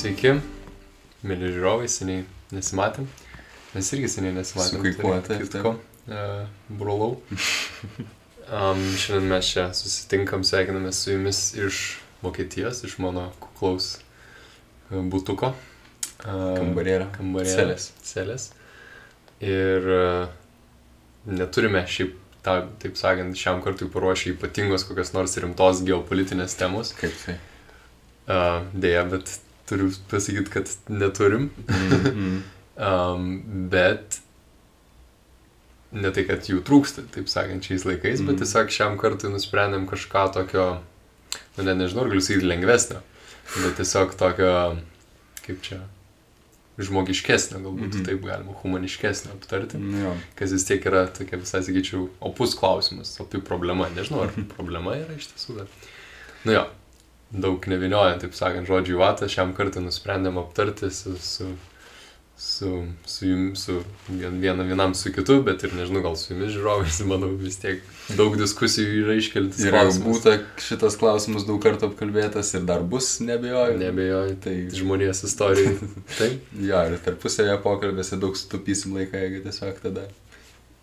Sveiki, mėly žiūrovai, seniai nesimatėm. Mes irgi seniai nesimatėm. Su kai kuo, tarp taip, kitko. E, Brolau. um, šiandien mes čia susitinkam, sveikinamės su jumis iš Vokietijos, iš mano kuklaus e, butuko. E, Kambarėlio. Kambarėlio. Celės. Celės. Ir e, neturime šiaip, ta, taip sakant, šiam kartui paruošę ypatingos kokios nors rimtos geopolitinės temos. Kaip tai? Uh, Deja, bet turiu pasakyti, kad neturim. Mm, Um, bet ne tai, kad jų trūksta, taip sakant, šiais laikais, bet Mhm. tiesiog šiam kartui nusprendėm kažką tokio, nu net nežinau, galiu sakyti lengvesnio, bet tiesiog tokio, kaip čia, žmogiškesnio, galbūt Mhm. taip galima, humaniškesnio aptarti, mm, jo. kas vis tiek yra tokia visai, sakyčiau, opus klausimas, opi problema, nežinau, ar problema yra iš tiesų, bet, nu jo, daug neviniojant, taip sakant, žodžių vatą, šiam kartui nusprendėm aptarti su, su, su, su jums, su vien, viena, vienam su kitu, bet ir nežinau, gal su jumis žiūrovais, manau, vis tiek daug diskusijų yra iškeltas. Yra klausimas. būta šitas klausimas daug kartų apkalbėtas ir dar bus, nebejoju. Nebejoju, Tai žmonijos istorijai. Taip, jo, ir tarpusavėje pokalbėse daug sutupysim laiką, jeigu tiesiog tada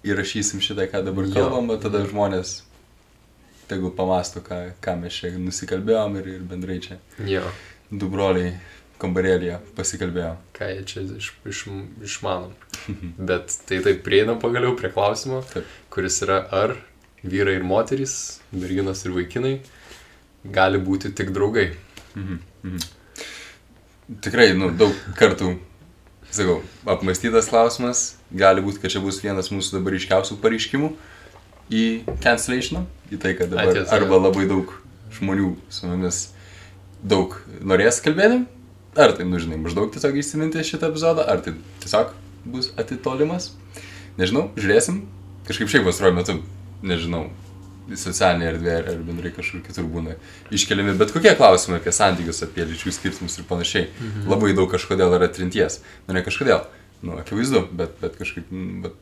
įrašysim šitą, ką dabar kalbam, tada žmonės tegul pamasto, ką, ką mes čia nusikalbėjom ir, ir bendrai čia jo, du broliai kambarėlėje pasikalbėjom. ką jie čia iš, iš, išmanom. Bet tai taip prieinam pagaliau prie klausimo, Taip. kuris yra ar vyrai ir moterys, merginos ir vaikinai gali būti tik draugai. Mhm. Mhm. Tikrai, nu, daug kartų, sakau, apmastytas klausimas. Gali būti, kad čia bus vienas mūsų dabar iškiausių pareiškimų į cancellationą, į tai, kad dabar Atiesa. arba labai daug žmonių su mumis daug norės kalbėti, ar tai, nu, žinai, maždaug tiesiog įsiminti šitą epizodą, ar tai tiesiog bus atitolimas. Nežinau, žiūrėsim. Kažkaip šiaip pastaruoju metu, nežinau, socialinėje erdvėje ar bendrai kažkur kitur būna iškeliami bet kokie klausimai apie santykius, apie lyčių skirtumus ir panašiai. Mhm. Labai daug kažkodėl yra trinties. Nu, ne kažkodėl, nu, akivaizdu, bet, bet kažkaip, mm, bet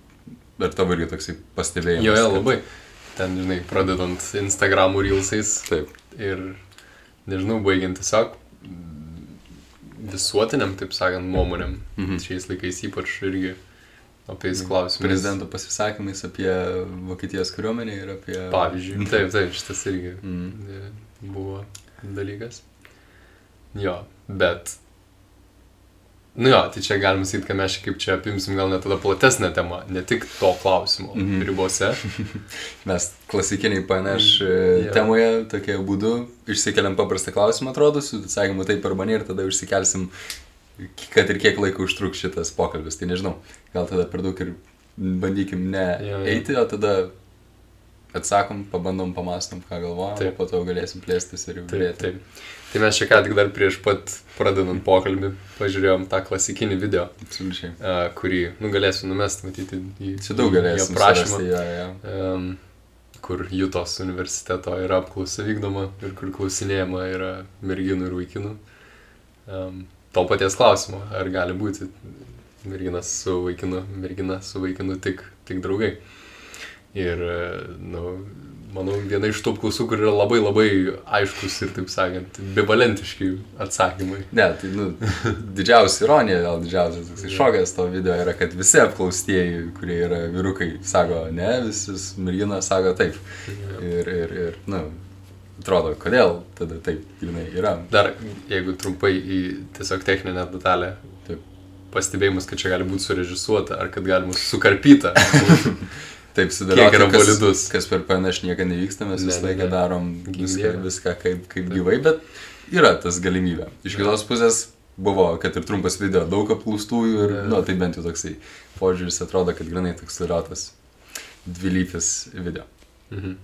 ir tavo irgi toksai pastebėjimas. Jo, jo, kad- labai. Ten, žinai, pradedant Instagramų reelsais Taip. ir, nežinau, baigiant tiesiog visuotiniam, taip sakant, nuomonėm. Mhm. Šiais laikais ypač irgi apie tais klausimais. Prezidento pasisakymais apie Vokietijos kariuomenę ir apie... Pavyzdžiui. Taip, taip, šitas irgi e, buvo dalykas. Jo, bet. Nu jo, tai čia galima sakyti, kad mes kaip čia apimsim gal net tada platesnę temą, ne tik to klausimo mm. -hmm. ribose. Mes klasikiniai PNŠ Mm, jo. temoje tokie būdu išsikeliam paprastą klausimą, atrodo, su atsakymu taip arba ne ir tada išsikelsim, kad ir kiek laiko užtruks šitas pokalbis. Tai nežinau, gal tada per daug ir bandykim ne Jo, jo. eiti, o tada atsakom, pabandom, pamastom, ką galvojam, Taip. po to galėsim plėstis ir jau Taip, žiūrėti. taip. Tai mes čia ką tik dar prieš pat pradedant pokalbį pažiūrėjom tą klasikinį video, Absoliučiai. e, kurį, nu, galėsiu numesti, matyti į, Čia daug aprašymą. surasti, jo, jo. um, kur Jutos universiteto yra apklausa vykdoma ir kur klausinėjama yra merginų ir vaikinų. Um, to paties klausimo, ar gali būti merginas su vaikinu, mergina su vaikinu tik, tik draugai. Ir, e, nu, manau, viena iš tų apklausų, kur yra labai labai aiškus ir, taip sakant, bivalentiški atsakymai. Ne, tai, nu, didžiausia ironija, gal didžiausias toksai Jo. šokas to video yra, kad visi apklaustieji, kurie yra vyrukai, sako ne, visus merginas sako taip. Ir, ir, ir, nu, atrodo, kodėl tada taip, grinai, yra. Dar, jeigu trumpai į tiesiog techninę detalę, Taip. pastebėjimus, kad čia gali būti surežisuota ar kad galima sukarpyta. Taip, sudėlioti, Kiek yra kas, bolidus? kas per panaš niekada nevyksta, mes Ne, visą ne, laiką ne. darom Gink viską, viską kaip, kaip gyvai, bet yra tas galimybė. Iš kitos pusės buvo, kad ir trumpas video, daug apklaustųjų ir, Ne. nu, tai bent jau toksai požiūris atrodo, kad grinai toks yra tas dvilypis video. Mhm.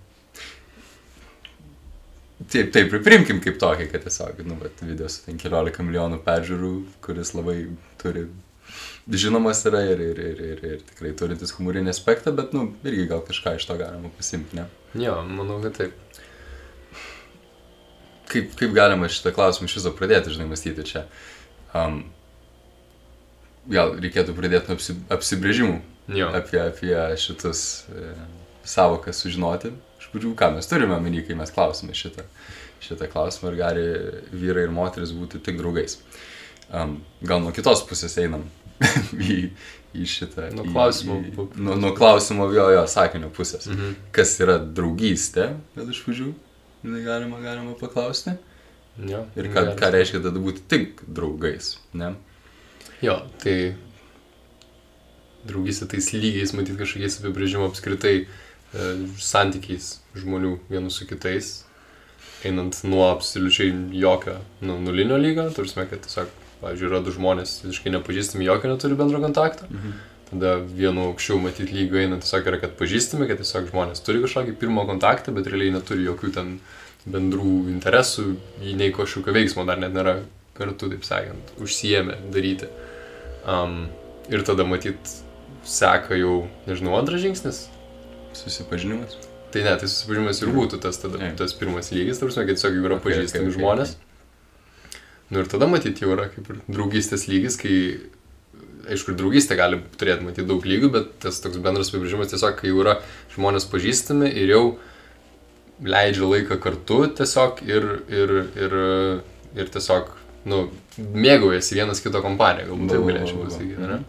Taip, taip, ir priimkim kaip tokį, kad tiesiog, nu, bet video su ten 14 milijonų peržiūrų, kuris labai turi, žinomas yra ir, ir, ir, ir, ir tikrai turintis humorinį aspektą, bet, nu, irgi gal kažką iš to galima pasimti, ne? Jo, manau, kad taip. Kaip, kaip galima šitą klausimą iš viso pradėti, žinai, mąstyti čia? Um, gal reikėtų pradėti nuo apsi, apsibrėžimų Jo. apie, apie šitus e, savokas sužinoti. Iš pradžių, ką mes turime omeny, kai mes klausime šitą, šitą klausimą, ar gali vyrai ir moteris būti tik draugais. Um, gal nuo kitos pusės einam į, į šitą. Nuo į- klausimo. į- Nuo, nuo klausimo jo, jo, sakinio pusės. Mhm. Kas yra draugystė, gal iš pradžių, galima, galima paklausti. Jo, Ir ką, ką reiškia tada būti tik draugais, ne? Jo, tai draugystė tais lygiais, matyt, kažkokiais apibrėžimo apskritai e, santykiais žmonių vienų su kitais, einant nuo absoliučiai jokio nu, nulinio lygio, tarsi, kad tiesiog, pavyzdžiui, yra du žmonės visiškai nepažįstami, jokio neturi bendro kontakto. Mhm. Tada vienu aukščiau matyti lygio einant tiesiog yra, kad pažįstami, kad tiesiog žmonės turi kažkokį pirmo kontaktą, bet realiai neturi jokių ten bendrų interesų, jį nei kažkokio veiksmo dar net nėra kartu, taip sakant, užsijėmę daryti. Um, ir tada matyt seka jau, nežinau, antras žingsnis. Susipažinimas. Tai ne, tai susipažinimas ir būtų tas, tada, Taip. tas pirmas lygis, tarsi, kad tiesiog jau yra Okay, pažįstami okay, okay, žmonės. Nu ir tada matyt jau yra kaip ir draugystės lygis, kai, aišku, ir draugystė gali turėti matyti daug lygių, bet tas toks bendras apibrėžimas tiesiog, kai jau yra žmonės pažįstami ir jau leidžia laiką kartu tiesiog ir, ir, ir, ir tiesiog, nu, mėgaujasi vienas kito kompaniją, galbūt taip va, galėčiau pasakyti, ne?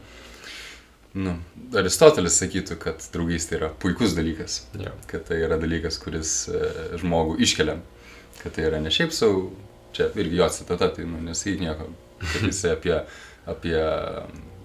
Nu, Aristotelis sakytų, kad draugystė yra puikus dalykas. Jo. Kad tai yra dalykas, kuris e, žmogų iškelia. Kad tai yra ne šiaip savo, čia irgi jo citata, tai nu, nesakyk nieko. Jisai apie, apie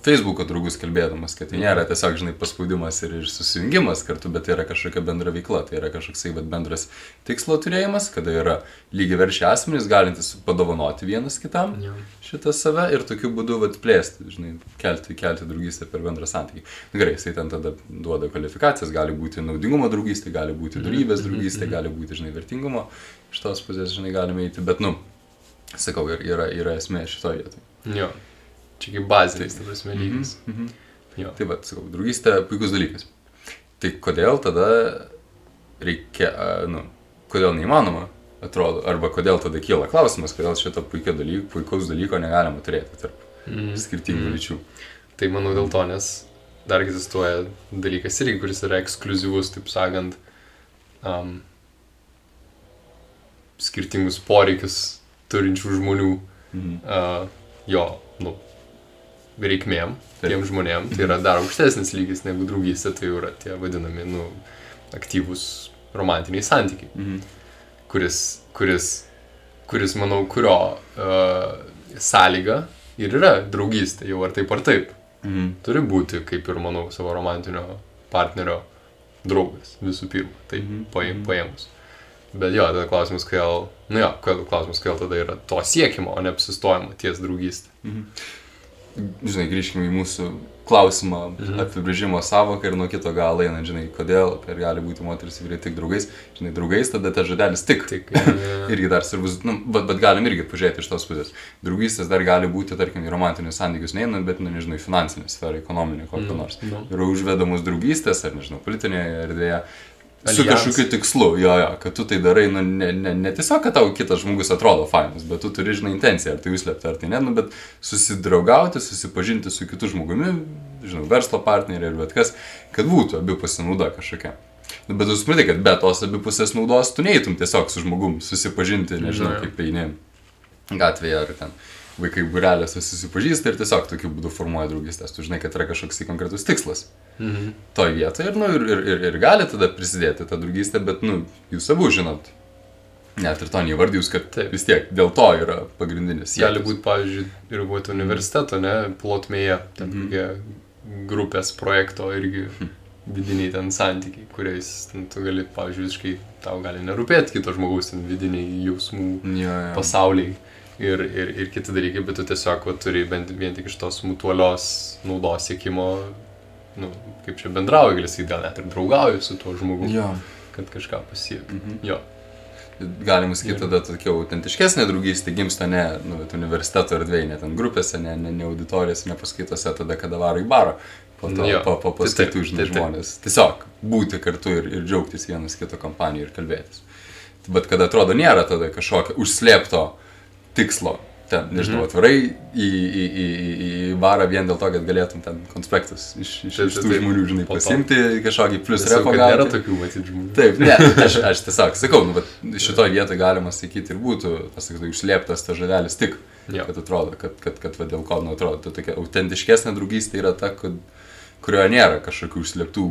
Facebook'o draugus kalbėdamas, kad tai nėra tiesiog, žinai, paspaudimas ir, ir susijungimas kartu, bet tai yra kažkokia bendra veikla, tai yra kažkoksai vat, bendras tikslo turėjimas, kada yra lygiai verčiai asmenys, galintys padovanoti vienas kitam Jo. šitą save ir tokiu būdu vat, plėsti, žinai, kelti, kelti draugystę per bendrą santykį. Nu, Gerai, jisai ten tada duoda kvalifikacijas, gali būti naudingumo draugystė, gali būti darybės draugystė, gali būti, žinai, vertingumo, iš tos pusės, žinai, galime eiti, bet, nu, sakau, ir- yra, yra esmė šitoje vietoje. Jo. Čia kaip bazinis, ta prasme, lygis. Mhm. Jo. Tai va, sakau, draugystė puikus dalykas. Tai kodėl tada reikia, a, nu, kodėl neįmanoma, atrodo, arba kodėl tada kyla klausimas, kodėl šito dalyko, puikaus dalyko negalima turėti tarp Mhm. skirtingų lyčių. Tai manau dėl to, nes dar egzistuoja dalykas irgi, kuris yra ekskluzyvus, taip sakant, um, skirtingus poreikius turinčių žmonių Mhm. uh, jo, nu, reikmėm, tiem žmonėm. Tai yra dar aukštesnis lygis negu draugystė, tai yra tie vadinami, nu, aktyvūs romantiniai santykiai, Mhm. kuris, kuris, kuris manau, kurio uh, sąlyga ir yra draugystė, jau ar taip ar taip. Mhm. Turi būti, kaip ir manau, savo romantinio partnerio draugas visų pirma, tai Mhm. paėmus. Bet jo, tada klausimas, kodėl, nu jo, klausimas, kodėl tada yra to siekimo, o ne apsistojimo ties draugystė. Žinai, grįžkime į mūsų klausimą, Mhm. apibrėžimo savoką ir nuo kito galo einant, žinai, kodėl ir gali būti moteris ir vyrai tik draugais. Žinai, draugais tada tas žodelis tik. Tik, e, Irgi dar svarbus, nu, bet, bet galim irgi pažiūrėti iš tos pusės. Draugystės dar gali būti, tarkim, į romantinius santykius neinant, bet, nu, nežinau, į finansinę sferą, ekonominę, kokią Mm, nors. nu. Yra užvedamos draugystės, ar, nežinau, politinėje erdvėje. Su Aljansai. kažkokiu tikslu, jo, jo, kad tu tai darai, nu, ne, ne, ne tiesiog, kad tau kitas žmogus atrodo fainas, bet tu turi, žinai, intenciją, ar tai užslėpti, ar tai ne, nu, bet susidraugauti, susipažinti su kitu žmogumi, žinau, verslo partneriai ir bet kas, kad būtų abipusė nauda kažkokia. Nu, bet tu supranti, kad be tos abipusės naudos tu neįtum tiesiog su žmogum susipažinti, nežinau, kaip eini gatvėje ar ten vaikai burelėse susipažįsta ir tiesiog tokiu būdu formuoja draugystės. Tu žinai, kad yra kažkoks tai konkretus tikslas Mhm. toj vietoje ir, nu, ir, ir, ir, ir gali tada prisidėti tą draugystę, bet, nu, jūs abu žinot. Net ir to neįvardijus, kad Taip. vis tiek dėl to yra pagrindinis. Gali siekis. būti, pavyzdžiui, ir būti universiteto, ne, plotmėje, ten Mhm. kokie grupės projekto irgi vidiniai ten santykiai, kuriais ten, tu gali, pavyzdžiui, visiškai tau gali nerūpėti kito žmogaus ten vidiniai jausmų Jo, jo. pasauliai ir, ir, ir kiti dalykai, bet tu tiesiog va, turi bent vien tik iš tos mutualios naudos siekimo, nu, kaip čia bendrauji, gali sakyti, gal net ir draugauji su tuo žmogu, Jo. kad kažką pasiekti. Mhm. Jo. Galima sakyti, tada tokia autentiškesnė draugystė gimsta ne nu, universiteto erdvėje, ne ten grupėse, ne, ne, ne auditorijose, ne paskaitose, tada, kada varo į barą. Po to, Jo. po, po paskaitų, žinai, žmonės. Tiesiog būti kartu ir, ir džiaugtis vienas kito kompaniją ir kalbėtis. Bet kada atrodo nėra tada kažkokio užslėpto tikslo, ten, nežinau, Mhm. atvarai į, į, į, į, barą vien dėl to, kad galėtum ten konspektus iš, iš, iš tų žmonių, žinai, pasimti kažkokį plus repo kad nėra gauti. tokių matyti žmonių. Taip, ne, aš, aš tiesiog sakau, nu, bet šitoje vietoje galima sakyti ir būtų, tas, sakau, užslėptas tas žadelis tik Jo. Kad atrodo, kad, kad, kad va, dėl ko, nu, atrodo, ta tokia autentiškesnė draugystė yra ta, kad, kurioje nėra kažkokių užslėptų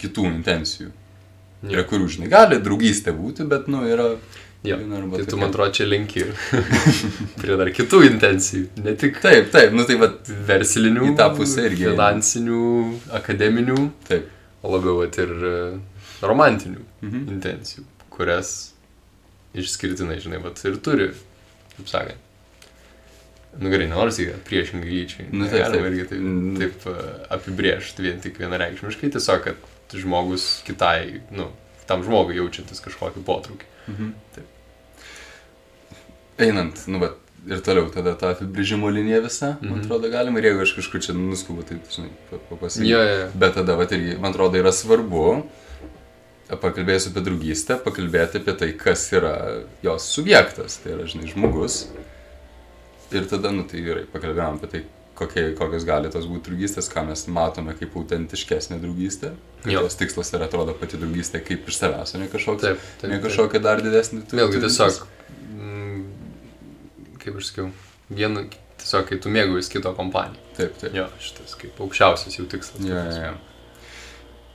kitų intencijų. Yra Jo. kurių, žinai, gali draugystė būti, bet, nu, yra... Jo. Tai tu man atrodo čia linki prie dar kitų intencijų, ne tik Taip, taip, nu tai va, verslinių, Į tą pusę irgi. finansinių, akademinių, taip. o labiau vat, ir e, romantinių Mhm. intencijų, kurias išskirtinai, žinai, vat, ir turi, kaip sakant. Nu gerai, sakyti, kad priešingai lyčiai. Nu, taip, taip. irgi taip, Mm. taip e, apibriežti vien tik vienareikšmiškai, tiesiog, kad žmogus kitai, nu, tam žmogui jaučiantis kažkokį potraukį. Mhm. Taip. Einant, nu, bet ir toliau tada tą apibrėžimo liniją visą, mhm. man Mhm. atrodo, galima ir jeigu aš kažkur čia nuskubu, tai, žinai. Jo, jo, jo. Bet tada, va, irgi, man atrodo, yra svarbu, pakalbėsiu apie draugystę, pakalbėti apie tai, kas yra jos subjektas, tai yra, žinai, žmogus. Ir tada, nu, tai gerai, pakalbėjom apie tai, kokie, kokios gali tos būti draugystės, ką mes matome kaip autentiškesnė draugystė. Jos tikslas yra, atrodo, pati draugystė kaip iš savęs, o ne kažkoks, Taip, taip. ne kažkokia dar didesnė. Vėlgi tiesiog, mm, kaip aš sakiau, vienu, tiesiog kai tu mėgaujies kito kompaniją. Taip, taip. Jo, šitas kaip aukščiausias jų tikslas. Jo, jo, jo.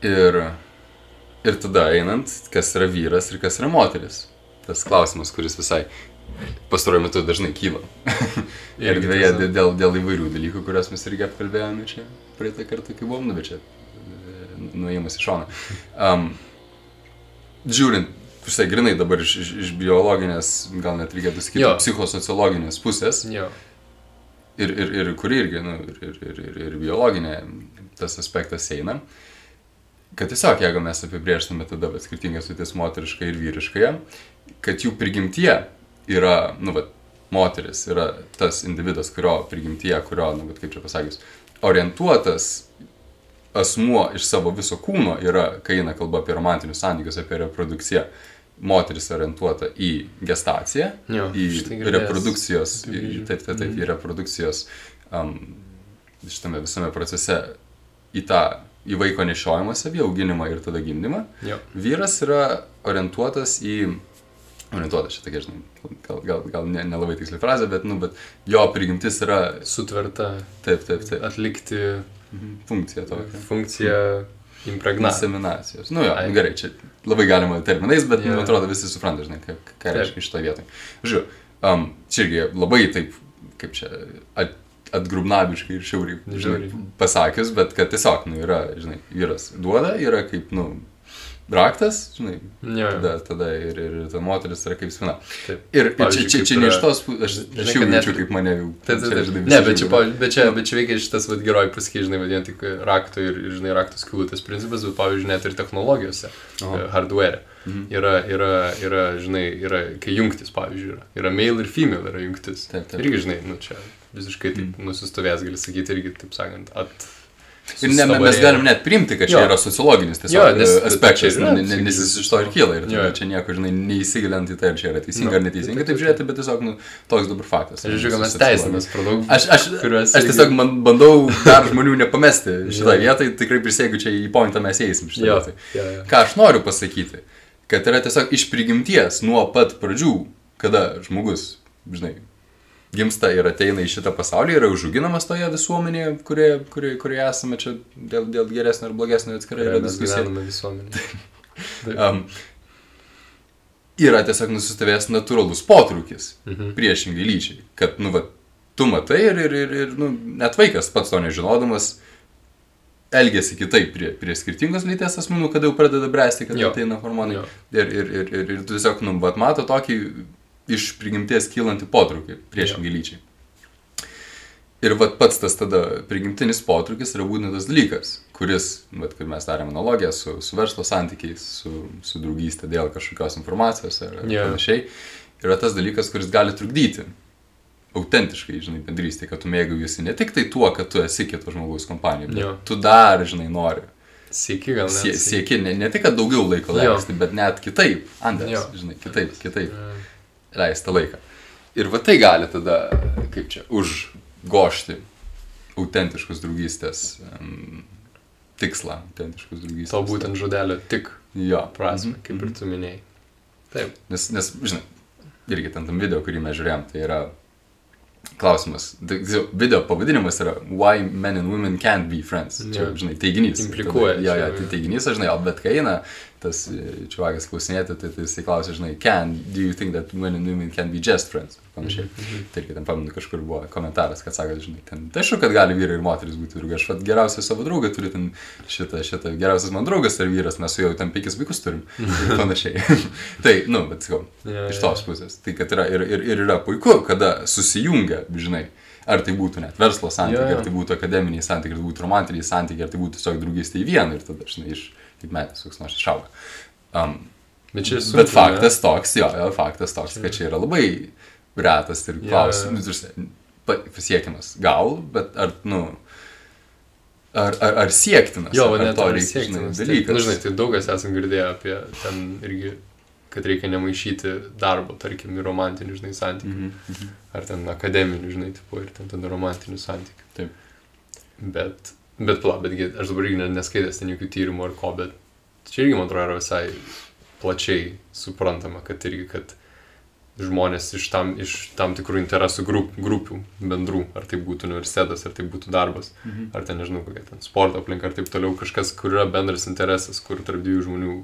Ir, ir tada einant, kas yra vyras ir kas yra moteris. Tas klausimas, kuris visai pastaruoju metu dažnai kyla. ir tiesa. dėl, dėl įvairių dalykų, kuriuos mes irgi apkalbėjome čia praeitą kartą, kai buvom, nu, bet čia e, nuėjimas į šoną. Um, žiūrint, visai grinai dabar iš, iš, iš biologinės, gal net reikėtų sakyti, psichosociologinės pusės, Jo, ir, ir, ir kuri irgi, nu, ir, ir, ir, ir, ir biologinė tas aspektas eina, kad tiesiog jeigu mes apibrieštume tada skirtingas sritis moteriškai ir vyriškai, kad jų prigimtie yra, nu, vat, moteris yra tas individas, kurio prigimtie, kurio, nu, kaip čia pasakius, orientuotas asmuo iš savo viso kūno yra, kai eina kalba apie romantinius santykius, apie reprodukciją, moteris orientuota į gestaciją, Jo, į girdėjęs reprodukcijos, į, taip, taip, taip, Mhm. į reprodukcijos um, šitame visame procese į tą, į vaiko nešiojimąsi, į auginimą ir tada gimdymą. jo. Vyras yra orientuotas į, orientuotas šitą, žinai, gal, gal, gal ne, nelabai tiksliai frazė, bet, nu, bet jo prigimtis yra, Sutverta taip, taip, taip, atlikti mhm, funkcija tokia. funkciją impregnacija. Inseminacijos. Nu jo, Ai. nu, gerai, čia labai galima terminais, bet, yeah. man atrodo, visi supranta, žinai, ką, ką reiškia šitoje vietoje. Žiūrėjau, um, čia irgi labai taip, kaip čia, at, atgrubnabiškai ir šiauriai, žinai, pasakius, bet kad tiesiog, nu, yra, žinai, vyras duoda, yra kaip, nu, raktas, žinai, Jo, jo. tada, tada ir, ir, ta moteris yra kaip spina. Taip. Ir, ir čia, čia, čia ne iš tos, aš, kad net kaip mane jau. Taip, taip, taip. Ne, bet čia, pavyzdžiui, bet čia, bet čia veikia šitas vad geroji pasakė, žinai, vadinant tik rakto ir, žinai, rakto skylutės principas, bet, pavyzdžiui, net ir technologijose, Aha. e, hardware. Mhm. Yra, yra, yra, žinai, yra, kai jungtis, pavyzdžiui, yra. Yra male ir female yra jungtis. Taip, taip. Irgi, žinai, nu čia visiškai taip nusistovės, gali sakyti, irgi, taip sakant, at... Ir ne, me- mes galim net priimti, kad čia Jo. yra sociologinis tiesiog Jo, nes- e, aspektas, čia ir yra, ne- ne- nes jis iš to ir kyla ir Jo. čia nieko, žinai, neįsigilint į tai, ar čia yra teisinga Nu, ar neteisinga, taip, žiūrėti, bet tiesiog, nu, toks dabar faktas. Aš žiūriu, kad mes per daug. Aš, aš, kuriuos aš tiesiog man, bandau dar žmonių nepamesti šitą vietą, tikrai prisėgiu čia į pointą mes eisim šitą vietą. Ką aš noriu pasakyti, kad yra tiesiog iš prigimties nuo pat pradžių, kada žmogus, žinai, gimsta ir ateina į šitą pasaulį, yra užauginamas toje visuomenėje, kurioje, kurioje, kurioje esame čia dėl, dėl geresnio ar blogesnio atskirai yra diskusija. Um, yra tiesiog nusistovėjęs natūralus potraukis Mhm. priešingai lyčiai, kad, nu, va, tu matai ir, ir, ir, ir nu, net vaikas pats to nežinodamas elgesi kitaip prie, prie skirtingos lyties asmenų, kada jau pradeda bręsti, kada ateina hormonai. Jo. Ir, ir, ir, ir, ir tu tiesiog, nu, vat, mato tokį iš prigimties kylantį potraukį priešingai lyčiai. Ir vat pats tas tada prigimtinis potraukis yra būtent tas dalykas, kuris, vat, kaip mes darėme analogiją su, su verslo santykiais, su, su draugystė dėl kažkokios informacijos ar, ar Jo. panašiai, yra tas dalykas, kuris gali trukdyti autentiškai, žinai, bendrystė, kad tu mėgaujiesi ne tik tai tuo, kad tu esi kito žmogaus kompanijoje, bet Jo. tu dar, žinai, nori. Sėki gal net. Sie, sieki ne, ne tik, kad daugiau laiko leisti, bet net kitaip, Andės, Jo. žinai, kitaip, kitaip Jo. Leisti tą laiką. Ir va tai gali tada, kaip čia, užgošti autentiškus draugystės um, tikslą, autentiškus draugystės. To būtent žodelio tik Jo. prasme, Mhm, kaip ir mhm. tu minėjai. Taip. Nes, nes, žinai, irgi ten tam video, kurį mes žiūrėjom, tai yra klausimas. Tai, tiksliau, Video pavadinimas yra Why men and women can't be friends. Čia, žinai, teiginys. Implikuoja Jo, jo, tai teiginys, aš žinai, o bet kai eina tas e, čiuvakas klausinėti, tai, tai jisai klausia, žinai, can, do you think that men and women can be just friends? Panašiai. Mhm, Tai irgi ten pamenu, kažkur buvo komentaras, kad sako, žinai, ten, tai aišku, kad gali vyrai ir moteris būti draugai. Aš vat geriausią savo draugą turiu, ten šitą, šitą, geriausias man draugas ar vyras, mes su jau ten penkis vaikus turim. Ir panašiai. tai, nu, bet sakau, Jo, iš tos pusės. Tai kad yra ir, ir, ir yra puiku, kada susijungia, žinai, ar tai būtų net verslo santykiai, jo. ar tai būtų akademiniai santykiai, ar tai būtų romantiniai santykiai, ar tai būtų tiesiog draugystė į vieną ir tada, žinai, iš kaip metės koks nors išauga. Um, Bet čia sunku, bet ne? faktas toks, jo, jo, faktas toks, kad čia yra labai retas ir klausimas, yeah. pasiekimas. Gal, bet ar, nu, ar, ar, ar siektinas? Jo, ar, net to to reikia, žinai, reikia dalykas. Na, žinai, tai daug kas esam girdėję apie ten irgi, kad reikia nemaišyti darbo, tarkim, ir romantinių, žinai, santykių. Mhm, mhm. Ar ten akademinių, žinai, tipo, ir ten tada romantinių santykių. Taip. Bet, bet, pla, betgi, aš dabar irgi ne- neskaitęs ten jokių tyrimų ar ko, bet čia irgi, man atrodo, yra visai plačiai suprantama, kad irgi, kad žmonės iš tam, iš tam tikrų interesų grup, grupių bendrų, ar tai būtų universitetas, ar tai būtų darbas, Mhm. ar ten nežinau, kokia ten sporto aplinka, ar taip toliau, kažkas, kur yra bendras interesas, kur tarp dviejų žmonių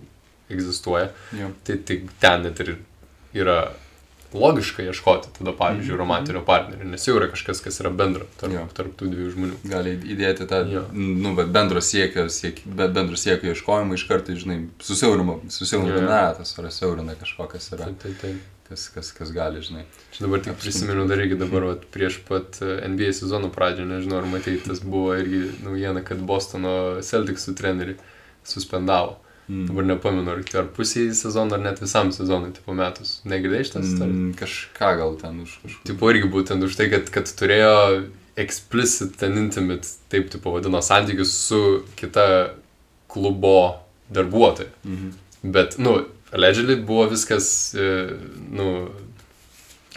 egzistuoja, Jo. tai, tai ten net ir yra logiška ieškoti tada, pavyzdžiui, Mhm. romantinio partnerio, nes jau yra kažkas, kas yra bendra tarp, Jo. tarp tų dviejų žmonių. Gali įdėti tą, Jo. nu, bet bendro siekio, siek, be- bendro siekio ieškojimą iš karto, žinai, susiaurina, susiaurina ratas, ar siaurina kažkokas yra, Taip, taip, taip. kas, kas, kas gali, žinai. Čia dabar tik prisimenu dar irgi dabar, vat, prieš pat e, NBA sezono pradžią, nežinau, ar matei, tas buvo irgi naujiena, kad Bostono Celticsų trenerių suspendavo. Mm. Dabar nepamenu, ar, ar pusiai sezono, ar net visam sezonui, tipo metus. Negirdėjai šitas istorijos? Mm, kažką gal ten už kažką. Tipo irgi būtent už tai, kad, kad turėjo explicit and intimate, taip tipo vadino, santykius su kita klubo darbuotoja. Mhm. Bet, nu, allegedly buvo viskas, e, nu,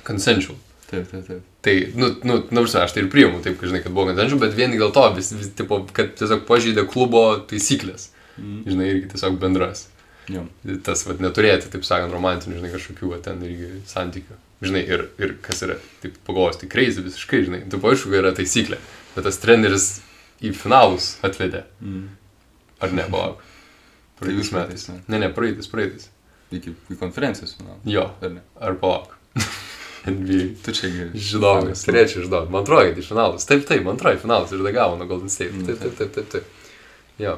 consensual. Taip, taip, taip. Tai, nu, nu, nu, aš tai ir priimu, taip, žinai, kad buvo consensual, bet vien dėl to, vis, vis, tipo, kad tiesiog pažeidė klubo taisyklės. Mhm. Žinai, irgi tiesiog bendras. Jo. Tas, vad, neturėti, taip sakant, romantinių, žinai, kažkokių, va, ten irgi santykių. Žinai, ir, ir kas yra, taip pagalvos, tai crazy visiškai, žinai, tu aišku, yra taisyklė, bet tas treneris į finalus atvedė, Mhm. ar ne, palauk. Praeitais Tai metais. užpraeitais, Ne, ne, praeitais, praeitais. Iki, konferencijos finalo. Jo, Ar ne? ar palauk. NBA. Tu čia gerai. Žinogas, trečias žinau, man atrodo, kad į finalus. Taip, taip, man atrodo, į finalus ir gavo nuo Golden State. Mm, Taip, taip, taip, taip, taip. Jo.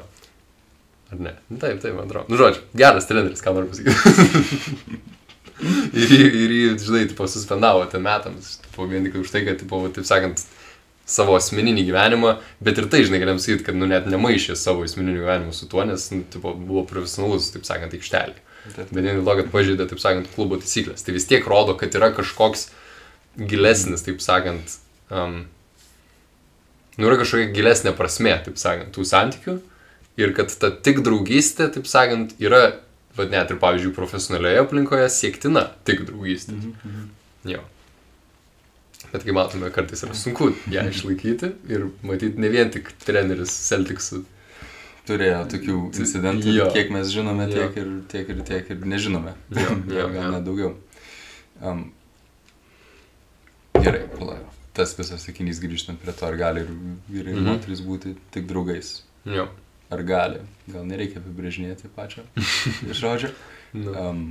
Ar ne? Nu, Taip, taip, man atrodo. Nu, žodžiu, geras treneris, ką noriu pasakyti. ir, jį- ir jį, žinai, tipo, suspendavo ten metams. Tipo, vien tik už tai, kad, tipo, taip sakant, savo asmeninį gyvenimą, bet ir tai, žinai, galim sakyti, kad, nu, net nemaišė savo asmeninį gyvenimą su tuo, nes, nu, tipo, buvo profesionalus, taip sakant, aikštelė. Bet vien dėl to, kad pažeidė, taip sakant, klubo taisyklės. Tai vis tiek rodo, kad yra kažkoks gilesnis, taip sakant, um, nu yra kažkokia gilesnė prasme, taip sakant, tų santykių. Ir kad ta tik draugystė, taip sakant, yra, vad net ir, pavyzdžiui, profesionalioje aplinkoje siektina tik draugystė. Mhm, mhm. Jo. Bet kaip matome, kartais yra sunku ją išlaikyti ir matyti ne vien tik treneris Celticsų. Turėjo tokių incidentų, Jo. kiek mes žinome, Jo. tiek ir, tiek ir, tiek ir nežinome. Jo, jo, gal jo. net daugiau. Um, gerai, pala. Tas visas sakinys grįžtant prie to, ar gali ir vyrai ir Mhm. moteris būti tik draugais. Jo. Ar gali? Gal nereikia apibrėžinėti pačio žodžio. Nu. Um,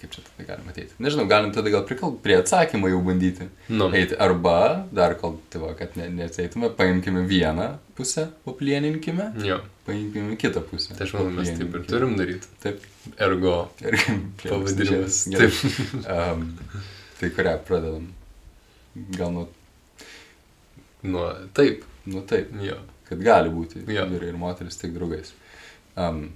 kaip čia tada galima ateiti. Nežinau, galim tada gal prikal, prie atsakymą jau bandyti Nu. eiti. Arba, dar kol, tai va, kad ne, neateitume, paimkime vieną pusę, paplieninkime, Jo. paimkime kitą pusę. Tai aš manau, mes taip ir turim daryti. Taip. Ergo Ir pavadinimas. Taip. Um, tai kurią pradedam? Gal nuo, Nu, taip. nu taip, Jo. Kad gali būti Jo. vyrai ir moteris tik draugais. Um,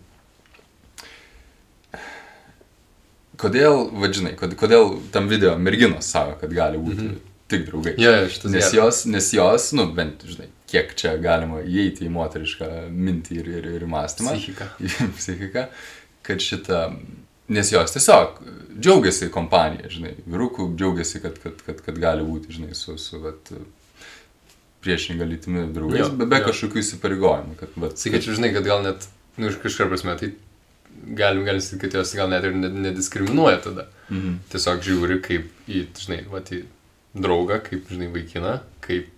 kodėl, vadžinai, kod, kodėl tam video merginos savo, kad gali būti Mhm. tik draugai? Jo, šitas Nes jos, nes jos, nu, bent, žinai, kiek čia galima įeiti į moterišką mintį ir, ir, ir mąstymą. Psichika. į psichiką, kad šitą, nes jos tiesiog džiaugiasi kompanija, žinai, vyrukų džiaugiasi, kad, kad, kad, kad gali būti, žinai, su, su vat, priešinga lytimi draugais, Jo, be, be jo. kažkokių įsipareigojimų, kad, vat, Sakyčiau, žinai, kad gal net, nu, iš kažkuria prasme, tai galim, galim sakyti, kad jos gal net ir ne- nediskriminuoja tada. Mhm. Tiesiog žiūri kaip į, žinai, va, į draugą, kaip, žinai, vaikiną, kaip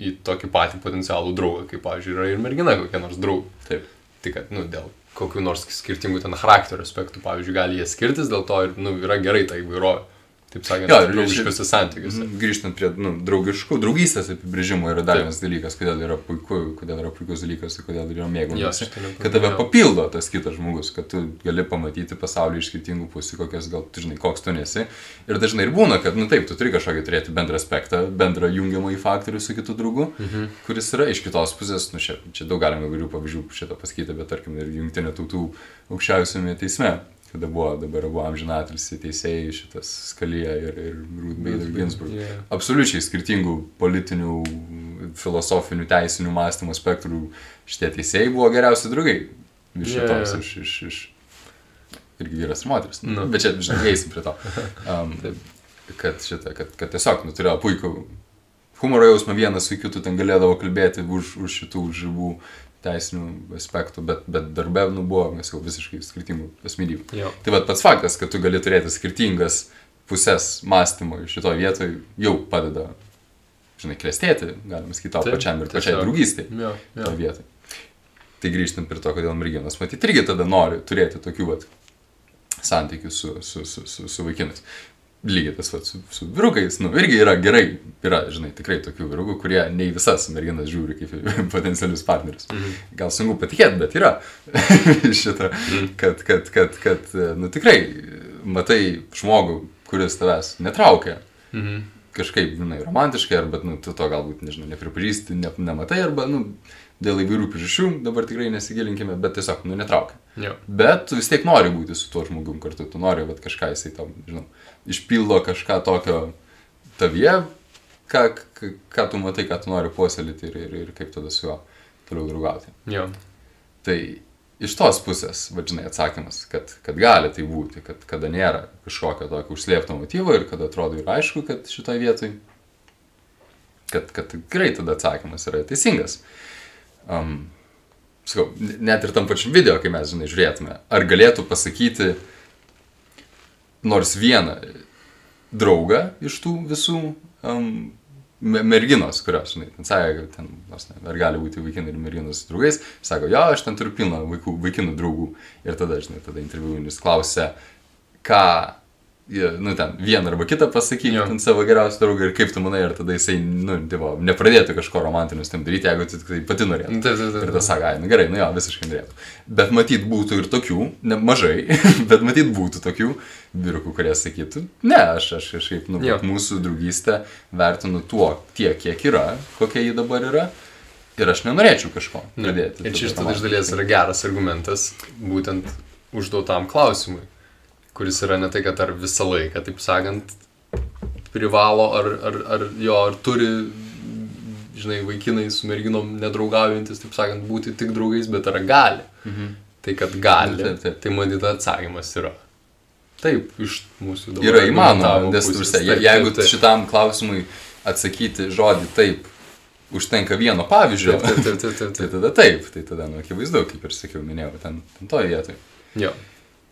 į tokį patį potencialų draugą, kaip, pavyzdžiui, yra ir mergina kokia nors draugė. Taip. Tik, kad, nu, dėl kokių nors skirtingų ten charakterio aspektų, pavyzdžiui, gali jie skirtis, dėl to ir, nu, yra gerai ta įvairovė. Taip sakant, Jo, draugiškose santykiuose. Grįžtant prie nu, draugiškų, draugystės apibrėžimo yra dar vienas dalykas, kodėl yra puiku, kodėl yra puikus dalykas ir kodėl yra nepaminėjau. Kad tave papildo tas kitas žmogus, kad tu gali pamatyti pasaulį iš skirtingų pusių, kokias gal tu žinai, koks tu nesi. Ir dažnai ir būna, kad, nu taip, tu turi kažkokį turėti bendrą aspektą, bendrą jungiamą į faktorių su kitu draugu, mhm. kuris yra iš kitos pusės, nu čia, čia daug galima įvairių pavyzdžių šitą pasakyti, bet tarkim ir jungtinė tautų aukščiausiame teisme kada buvo, dabar buvo amžinatilsi teisėjai šitas Skalija ir, ir Ruth Bader Ginsburg. Yeah. Absoliučiai skirtingų politinių, filosofinių, teisinių mąstymo spektrų šitie teisėjai buvo geriausi draugai. Iš Yeah. šitos, iš, iš, iš. Irgi vyras ir moteris. Nu. Bet čia, žinai, eisim prie to. Um, kad šitą, kad, kad tiesiog, nu, turėjo puikų humoro jausmą vienas su kitu, ten galėdavo kalbėti už, už šitų žibų teisinių aspektų, bet, bet darbe, nu, buvo, mes jau visiškai skirtingų asmenybių. Tai vad pats faktas, kad tu gali turėti skirtingas pusės mąstymo šitoje vietoje jau padeda, žinai, klestėti, galima sakyti, tau pačiam ir pačiai draugystė Jo, toje jo. vietoje. Tai grįžtant prie to, kodėl merginos, matyt, irgi tada nori turėti tokių vat santykių su, su, su, su, su vaikinais. Lygiai tas vat su, su vyrukais, nu, irgi yra gerai, yra, žinai, tikrai tokių vyrukų, kurie ne į visas merginas žiūri kaip potencialius partnerius. Mhm. Gal sunku patikėti, bet yra šitą, kad, kad, kad, kad, nu tikrai, matai žmogų, kuris tavęs netraukia Mhm. kažkaip, žinai, romantiškai, arba, nu, tu to galbūt, nežinau, nepripažįsti, ne, nematai, arba, nu, dėl įvairių priežasčių, dabar tikrai nesigilinkime, bet tiesiog, nu, netraukia. Jo. Bet tu vis tiek nori būti su tuo žmogum kartu, tu nori, vat, kažką jisai tam, žinau, išpildo kažką tokio tavyje, ką, ką, ką tu matai, ką tu nori puoselėti ir, ir, ir kaip tada su juo toliau draugauti. Jo. Tai iš tos pusės, vadžinai, atsakymas, kad, kad gali tai būti, kad kada nėra kažkokio tokio užslėpto motyvo ir kada atrodo ir aišku, kad šitoje vietoje, kad, kad tikrai tada atsakymas yra teisingas. Um, sakau, net ir tam pačiam video, kai mes, žinai, žiūrėtume, ar galėtų pasakyti nors vieną draugą iš tų visų um, me- merginos, kurios, žinai, ten sakė, ten, nors ne, ar gali būti vaikinai ir merginos draugais, sako, jo, aš ten turiu pilną vaikų, vaikinų draugų. Ir tada, žinai, tada interviuinis klausė, ką, jie, nu, ten, vieną arba kitą pasakyti, Jo. ten savo geriausią draugą ir kaip tu manai, ar tada jisai, nu, dievo, nepradėtų kažko romantinio su tam daryti, jeigu tu tai pati norėtum. Nu, Taip, taip, taip. Ir tas sako, ai, nu gerai, nu jo, visiškai norėtų. Bet matyt būtų ir tokių, ne mažai, bet matyt būtų tokių vyrukų, kurie sakytų, ne, aš, aš kažkaip, nu, vat mūsų draugystę vertinu tuo tiek, kiek yra, kokia ji dabar yra. Ir aš nenorėčiau kažko pradėti. Ir čia iš dalies yra geras argumentas būtent užduotam klausimui, kuris yra ne tai, kad ar visą laiką, taip sakant, privalo, ar, ar, ar jo, ar turi, žinai, vaikinai su merginom nedraugaujantis, taip sakant, būti tik draugais, bet ar gali. Mhm. Tai kad gali, Taip, taip. tai matyt atsakymas yra. Taip, iš mūsų dabar Yra įmanoma, nes turse, Taip, jeigu taip, taip. šitam klausimui atsakyti žodį taip, užtenka vieno pavyzdžio, Taip, taip, taip, taip, taip, tai tada taip, tai tada, nu, akivaizdu, kaip ir sakiau, minėjau, ten, ten toje vietoje. Jo.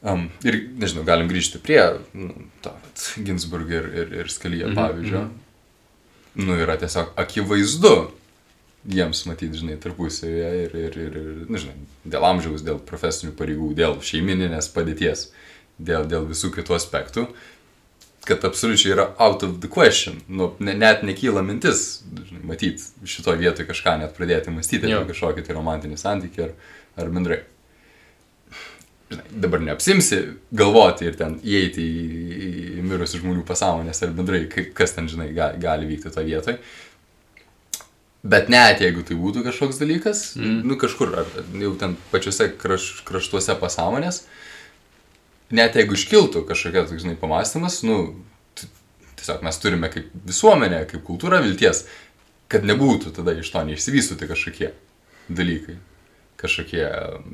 Um, ir, nežinau, galim grįžti prie nu, to, vat, Ginsburg ir, ir, ir Skalyje Mhm, pavyzdžio. Nu, yra tiesiog akivaizdu jiems matyti, žinai, tarpusavėje ir, ir, ir, ir nežinau, dėl amžiaus, dėl profesinių pareigų, dėl šeimininės padėties, dėl, dėl visų kitų aspektų, kad absoliučiai yra out of the question. Nu, ne, net nekyla mintis, žinai, matyti šitoje vietoje kažką net pradėti mąstyti apie kažkokį tai romantinį santykį ar, ar bendrai žinai, dabar neapsimsi galvoti ir ten įeiti į, į, mirusių žmonių pasąmonės ar bendrai, kas ten, žinai, gali, gali vykti to vietoj. Bet net jeigu tai būtų kažkoks dalykas, Mm. nu kažkur, ar jau ten pačiuose kraš, kraštuose pasąmonės, net jeigu iškiltų kažkokia, toks, žinai, pamastymas, nu, tiesiog mes turime kaip visuomenė, kaip kultūra vilties, kad nebūtų tada iš to neišsivystuti kažkokie dalykai. Kažkokie,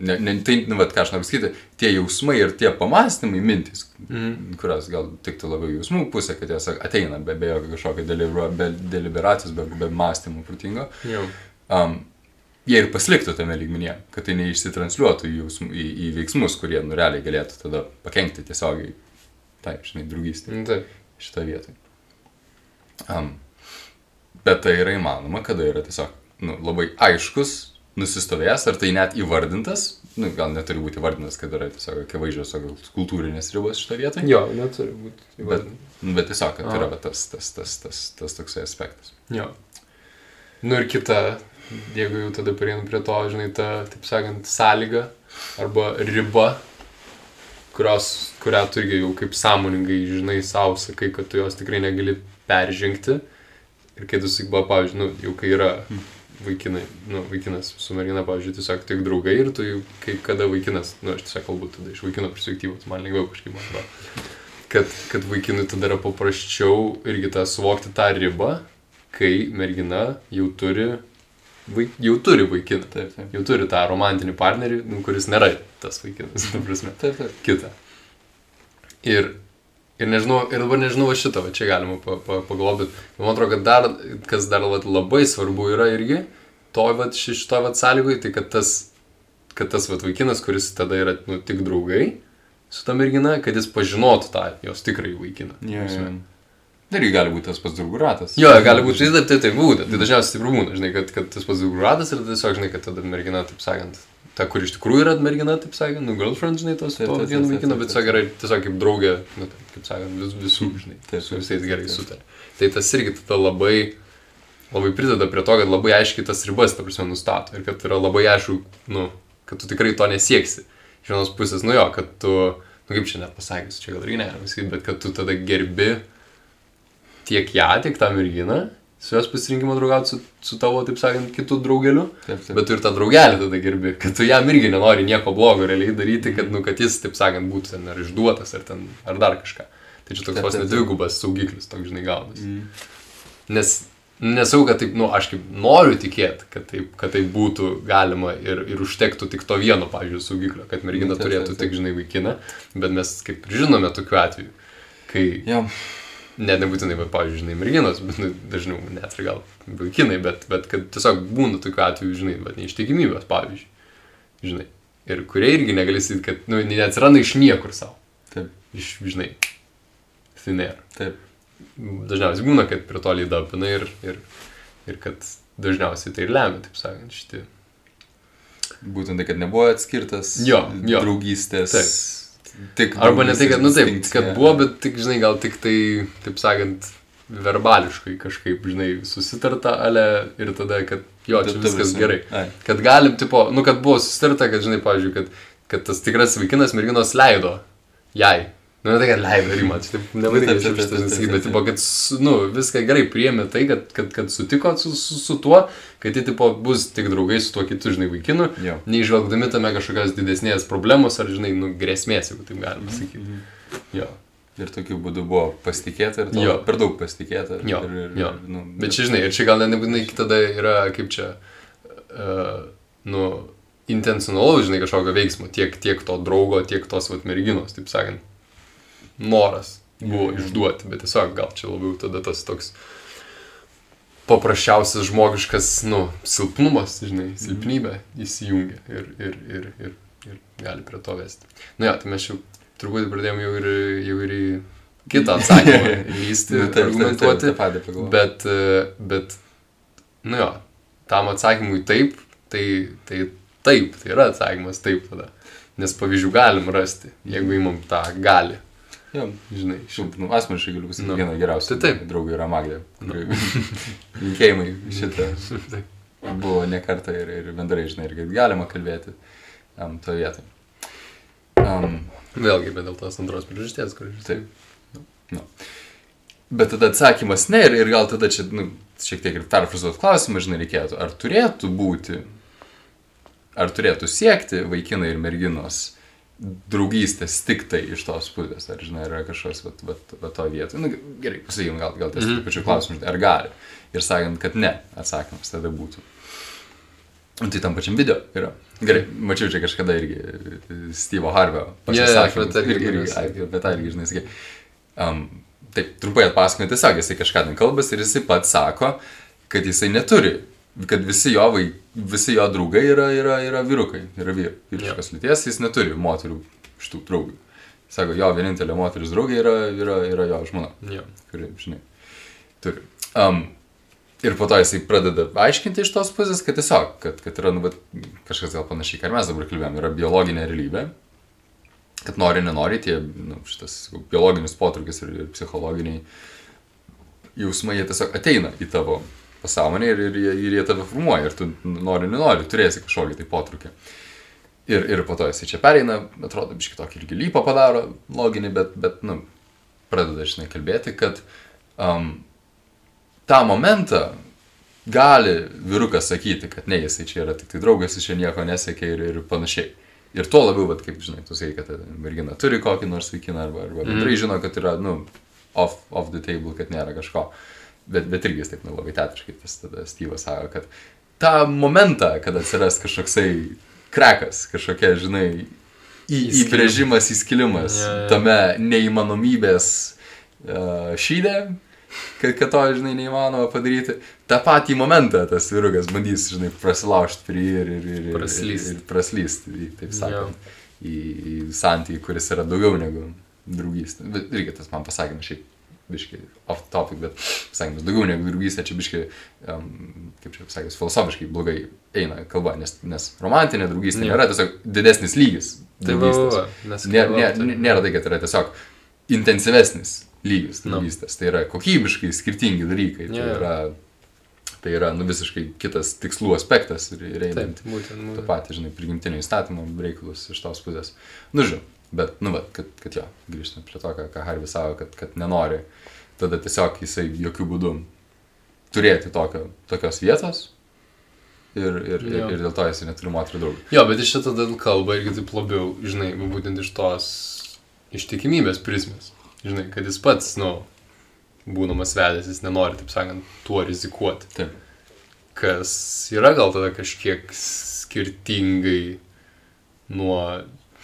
ne, ne, tai, nu, vat, ką aš noriu pasakyti, tie jausmai ir tie pamastymai, mintis, Mhm. kurios gal tiktų labiau jausmų pusė, kad jos ateina be, be jokio kažkokio delibera- be deliberacijos, be, be mąstymų protingo, Jo. um, jie ir pasiliktų tame lygmenyje, kad tai neišsitransliuotų jausmų, į, į veiksmus, kurie nu realiai galėtų tada pakengti tiesiogiai tai, žinai, draugystė Taip. šitą vietą. Um, bet tai yra įmanoma, kada yra tiesiog nu, labai aiškus, nusistovėjęs, ar tai net įvardintas, nu, gal neturi būti įvardintas, kad yra tiesiog akivaizdžios kultūrinės ribos šitoje vietoje. Jo, neturi būti. Bet, įvardinta. nu, bet tiesiog, kad A. yra tas, tas, tas, tas, tas toksai aspektas. Jo. Nu ir kita, jeigu jau tada perėjom prie to, žinai, ta, taip sakant, sąlyga arba riba, kurios, kurią tu irgi jau kaip sąmoningai, žinai, savo sakai, kad tu jos tikrai negali peržengti. Ir kai tu sakai, pavyzdžiui, nu, jau kai yra vaikinai, nu, vaikinas su mergina, pavyzdžiui, tiesiog tik draugai ir tu kai kada vaikinas, nu, aš tiesiog kalbu tada iš vaikino perspektyvos, man lengviau kažkaip, man atrodo. Kad, kad vaikinui tada yra paprasčiau irgi tą suvokti tą ribą, kai mergina jau turi, vaik, jau turi vaikiną. Taip, taip. Jau turi tą romantinį partnerį, nu, kuris nėra tas vaikinas, ta prasme Taip, taip. kitą. Ir, ir nežinau, ir dabar nežinau va šitą, va čia galima pa, pa, pagalvoti, bet man atrodo, kad dar, kas dar vat, labai svarbu yra irgi, toj va šitoj va sąlygoj, tai kad tas, kad tas va vaikinas, kuris tada yra, nu, tik draugai su ta mergina, kad jis pažinotų tą jos tikrąjį vaikiną. Prasme. jo. Irgi gali būti tas pats draugų ratas. Jo, gali būti, tai tai, tai būtų, tai dažniausiai taip būna, žinai, kad, kad tas pats draugų ratas ir tiesiog, žinai, kad tada mergina, taip sakant, ta, kur iš tikrųjų yra mergina, taip sakant, nu, girlfriend, žinai, tos, to vieno vaikino, bet tiesiog yra tiesiog kaip draugė, nu, taip, kaip sakant, vis, visų, žinai, Taip, su visais gerai sutarė. Tai tas irgi tada labai, labai prideda prie to, kad labai aiškiai tas ribas, ta prasme, nustato ir kad yra labai aišku, nu, kad tu tikrai to nesieksi. Iš vienos pusės, nu jo, kad tu, nu kaip čia net pasakysiu, čia gal irgi sakyti, bet kad tu tada gerbi tiek ją, tiek tą merginą, su jos pasirinkimo draugauti su, su tavo, taip sakant, kitų draugeliu, Taip, taip. bet tu ir tą draugelį tada gerbi, kad tu jam irgi nenori nieko blogo realiai daryti, kad, nu, kad jis, taip sakant, būtų ten ar išduotas, ar, ten, ar dar kažką. Tai čia toks vos net dvigubas saugiklis, toks, žinai, gaunasi. Mm. Nes nesau, kad taip, nu, aš kaip noriu tikėti, kad taip, kad taip būtų galima ir, ir užtektų tik to vieno, pavyzdžiui, saugiklio, kad mergina turėtų tik, žinai, vaikiną, bet mes kaip žinome tokiu atveju, kai Jo, net nebūtinai, bet, pavyzdžiui, žinai, merginos, bet nu, dažniau net ir gal vaikinai, bet, bet kad tiesiog būna tokiu atveju, žinai, bet neištikimybės, pavyzdžiui, žinai. Ir kurie irgi negali sakyti, kad, nu, neatsiranda iš niekur savo. taip, Iš, žinai, tai nėra. taip. Dažniausiai būna, kad prie to lyda apina ir, ir, ir kad dažniausiai tai ir lemia, taip sakant, šitie. Būtent tai, kad nebuvo atskirtas Jo, jo. draugystės. Tik Arba ne tai, kad, nu taip, kad buvo, bet tik, žinai, gal tik tai, taip sakant, verbališkai kažkaip, žinai, susitarta, ale ir tada, kad jo, čia viskas gerai. Ai. Kad galim, tipo, nu, kad buvo susitarta, kad, žinai, pavyzdžiui, kad, kad tas tikras vaikinas merginos leido jai. Nu, ne tai, kad leido rimą, čia taip taip, nesakyti, taip, bet, tipo, kad, nu, viską gerai priėmė tai, kad, kad, kad sutiko su, su, su tuo, kad jie, tipo, bus tik draugai su tuo kitu, žinai, vaikinu, neižvelgdami tame kažkokios didesnės problemos ar, žinai, nu, grėsmės, jeigu taip galima sakyti. Mhm. Jo. Ir tokiu būdu buvo pasitikėta ir to, Jo. per daug pasitikėta. Jo, ir, ir, jo. Ir, nu, Bet čia, žinai, ir čia gal nebūtinai tada yra, kaip čia, uh, nu, intencionalaus, žinai, kažkokio veiksmo, tiek, tiek to draugo, tiek tos, vat, merginos, taip sakant, noras buvo Mhm. išduoti, bet tiesiog gal čia labiau tada tas toks paprasčiausias žmogiškas, nu, silpnumas, žinai, silpnybė įsijungia ir, ir, ir, ir, ir gali prie to vesti. Nu, ja, tai mes jau truputį pradėjome jau ir, jau ir į kitą atsakymą lysti, Nu, taip, taip, argumentuoti. taip, patį pagalvojau. Bet, e, bet, nu jo, tam atsakymui taip, tai, tai taip, tai yra atsakymas taip tada. Nes pavyzdžių galim rasti, jeigu įmam tą gali, Jo, žinai, Šiaip, nu, asmeniškai galiu pasakyti, Nu. nu. viena geriausia. Tai taip. Draugų yra Magdė. Linkėjimai šitą buvo ne kartą ir, ir bendrai, žinai, ir galima kalbėti um, toje vietoje. Um, Vėlgi, bet dėl tos antros priežasties, kur Taip. Nu. Bet tada atsakymas ne ir, ir gal tada čia, nu, šiek tiek ir perfrazuot klausimą, žinai, reikėtų. Ar turėtų būti, ar turėtų siekti vaikinai ir merginos draugystės tik tai iš tos pusės, ar, žinai, yra kažkas, va, va, va to vietoje. Nu, gerai, pasakykim, gal, gal ties mm. pačiu klausimu, ar gali. Ir sakant, kad ne, atsakymas tada būtų. Nu, Tai tam pačiam video yra. Gerai, mačiau čia kažkada irgi Steve'o Harvio apie tą irgi, irgi irgi, apie tą irgi, žinai, sakai. Um, taip, trumpai atpasakojant, tiesiog jisai kažką ten kalbas ir jisai pats sako, kad jisai neturi, kad visi jo, vai, visi jo draugai yra, yra, yra vyrukai, yra vyr, vyriškos lyties, jis neturi moterių šitų draugų. Sako, jo vienintelė moteris draugė yra, yra, yra jo žmona, Jo. kuri, žinai. turi. Um, ir po to jisai pradeda aiškinti iš tos pusės, kad tiesiog, kad, kad yra, nu, vat, kažkas gal panašiai, ką mes dabar kalbėjome, yra biologinė realybė, kad nori, nenori, tie, nu, šitas biologinis potraukis ir, ir psichologiniai jausmai, jie tiesiog ateina į tavo pasąmonę ir, ir, ir jie tave formuoja ir tu nori, nenori, turėsi kažkokį tai potraukį. Ir, ir po to jisai čia pereina, atrodo, biškai tokį irgi lypą padaro, loginį, bet, bet, nu, pradeda, žinai, kalbėti, kad um, tą momentą gali vyrukas sakyti, kad ne, jisai čia yra tik tai draugas, jis čia nieko nesiekia ir, ir panašiai. Ir tuo labiau, vat, kaip žinai, tu sakai, kad mergina turi kokį nors vaikiną arba, arba bendrai žino, kad yra, nu, off, off the table, kad nėra kažko. Bet, bet irgi jis taip, nu, labai teatriškai tas tada Styvas sako, kad tą momentą, kad atsiras kažkoksai krekas, kažkokia, žinai, į, įbrėžimas, įskilimas Jo, jo. tame neįmanomybės uh, šydė, kad, kad to, žinai, neįmanoma padaryti. Ta patį momentą tas vyrukas bandys, žinai, prasilaužti prie ir, ir, ir, Praslyst. ir, ir praslysti, taip sakant, į, į santykį, kuris yra daugiau negu draugystė. Bet irgi tas man pasakymas šiaip biškai off topic, bet pasakymas daugiau negu draugystė, čia biškai, um, kaip čia pasakęs, filosofiškai blogai eina kalba, nes, nes romantinė draugystė nėra tiesiog didesnis lygis Tai va, va, nes Nėra, nėra, tai- nėra tai, kad yra tiesiog intensyvesnis lygis draugystės. Tai yra kokybiškai skirtingi dalykai. Tai jo. yra, tai yra nu, visiškai kitas tikslų aspektas ir, einant tą patį, žinai, prigimtinio įstatymo reikalus iš tos pusės. Nu, žinau, bet, nu, va, kad, kad jo, grįžtant prie to, ką, ką Harvis savo, kad, kad nenori, tada tiesiog jisai jokių būdų turėti tokio, tokios vietos ir, ir, ir, ir dėl to jisai neturi moterų draugų. Jo, bet iš šito tada kalba irgi taip labiau, žinai, būtent iš tos ištikimybės prizmės. Žinai, kad jis pats, nu, būdamas vedęs, jis nenori, taip sakant, tuo rizikuoti. Taip. Kas yra gal tada kažkiek skirtingai nuo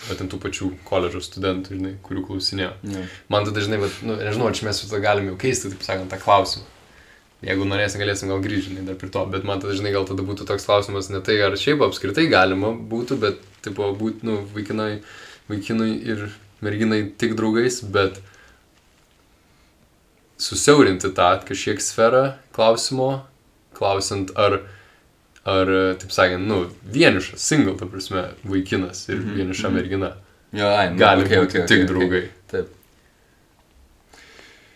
būtent tų pačių koledžo studentų, žinai, kurių klausinėjo. Ja. Man tada dažnai, bet, nu, nežinau, ar mes tada galime jau keisti, taip sakant, tą klausimą. Jeigu norėsim, galėsim gal grįžti, žinai, dar prie to, bet man tada dažnai gal tada būtų toks klausimas ne tai, ar šiaip apskritai galima būtų, bet, tipo, būtų, nu, vaikinai, vaikinui ir merginai tik draugais, bet susiaurinti tą kažkiek sferą klausimo, klausiant, ar, ar, taip sakant, nu, vienišas, single, ta prasme, vaikinas ir Mhm, vieniša mhm. mergina Jo, ai, nu, gali okei, būti okei, tik okei, draugai. okei. Taip.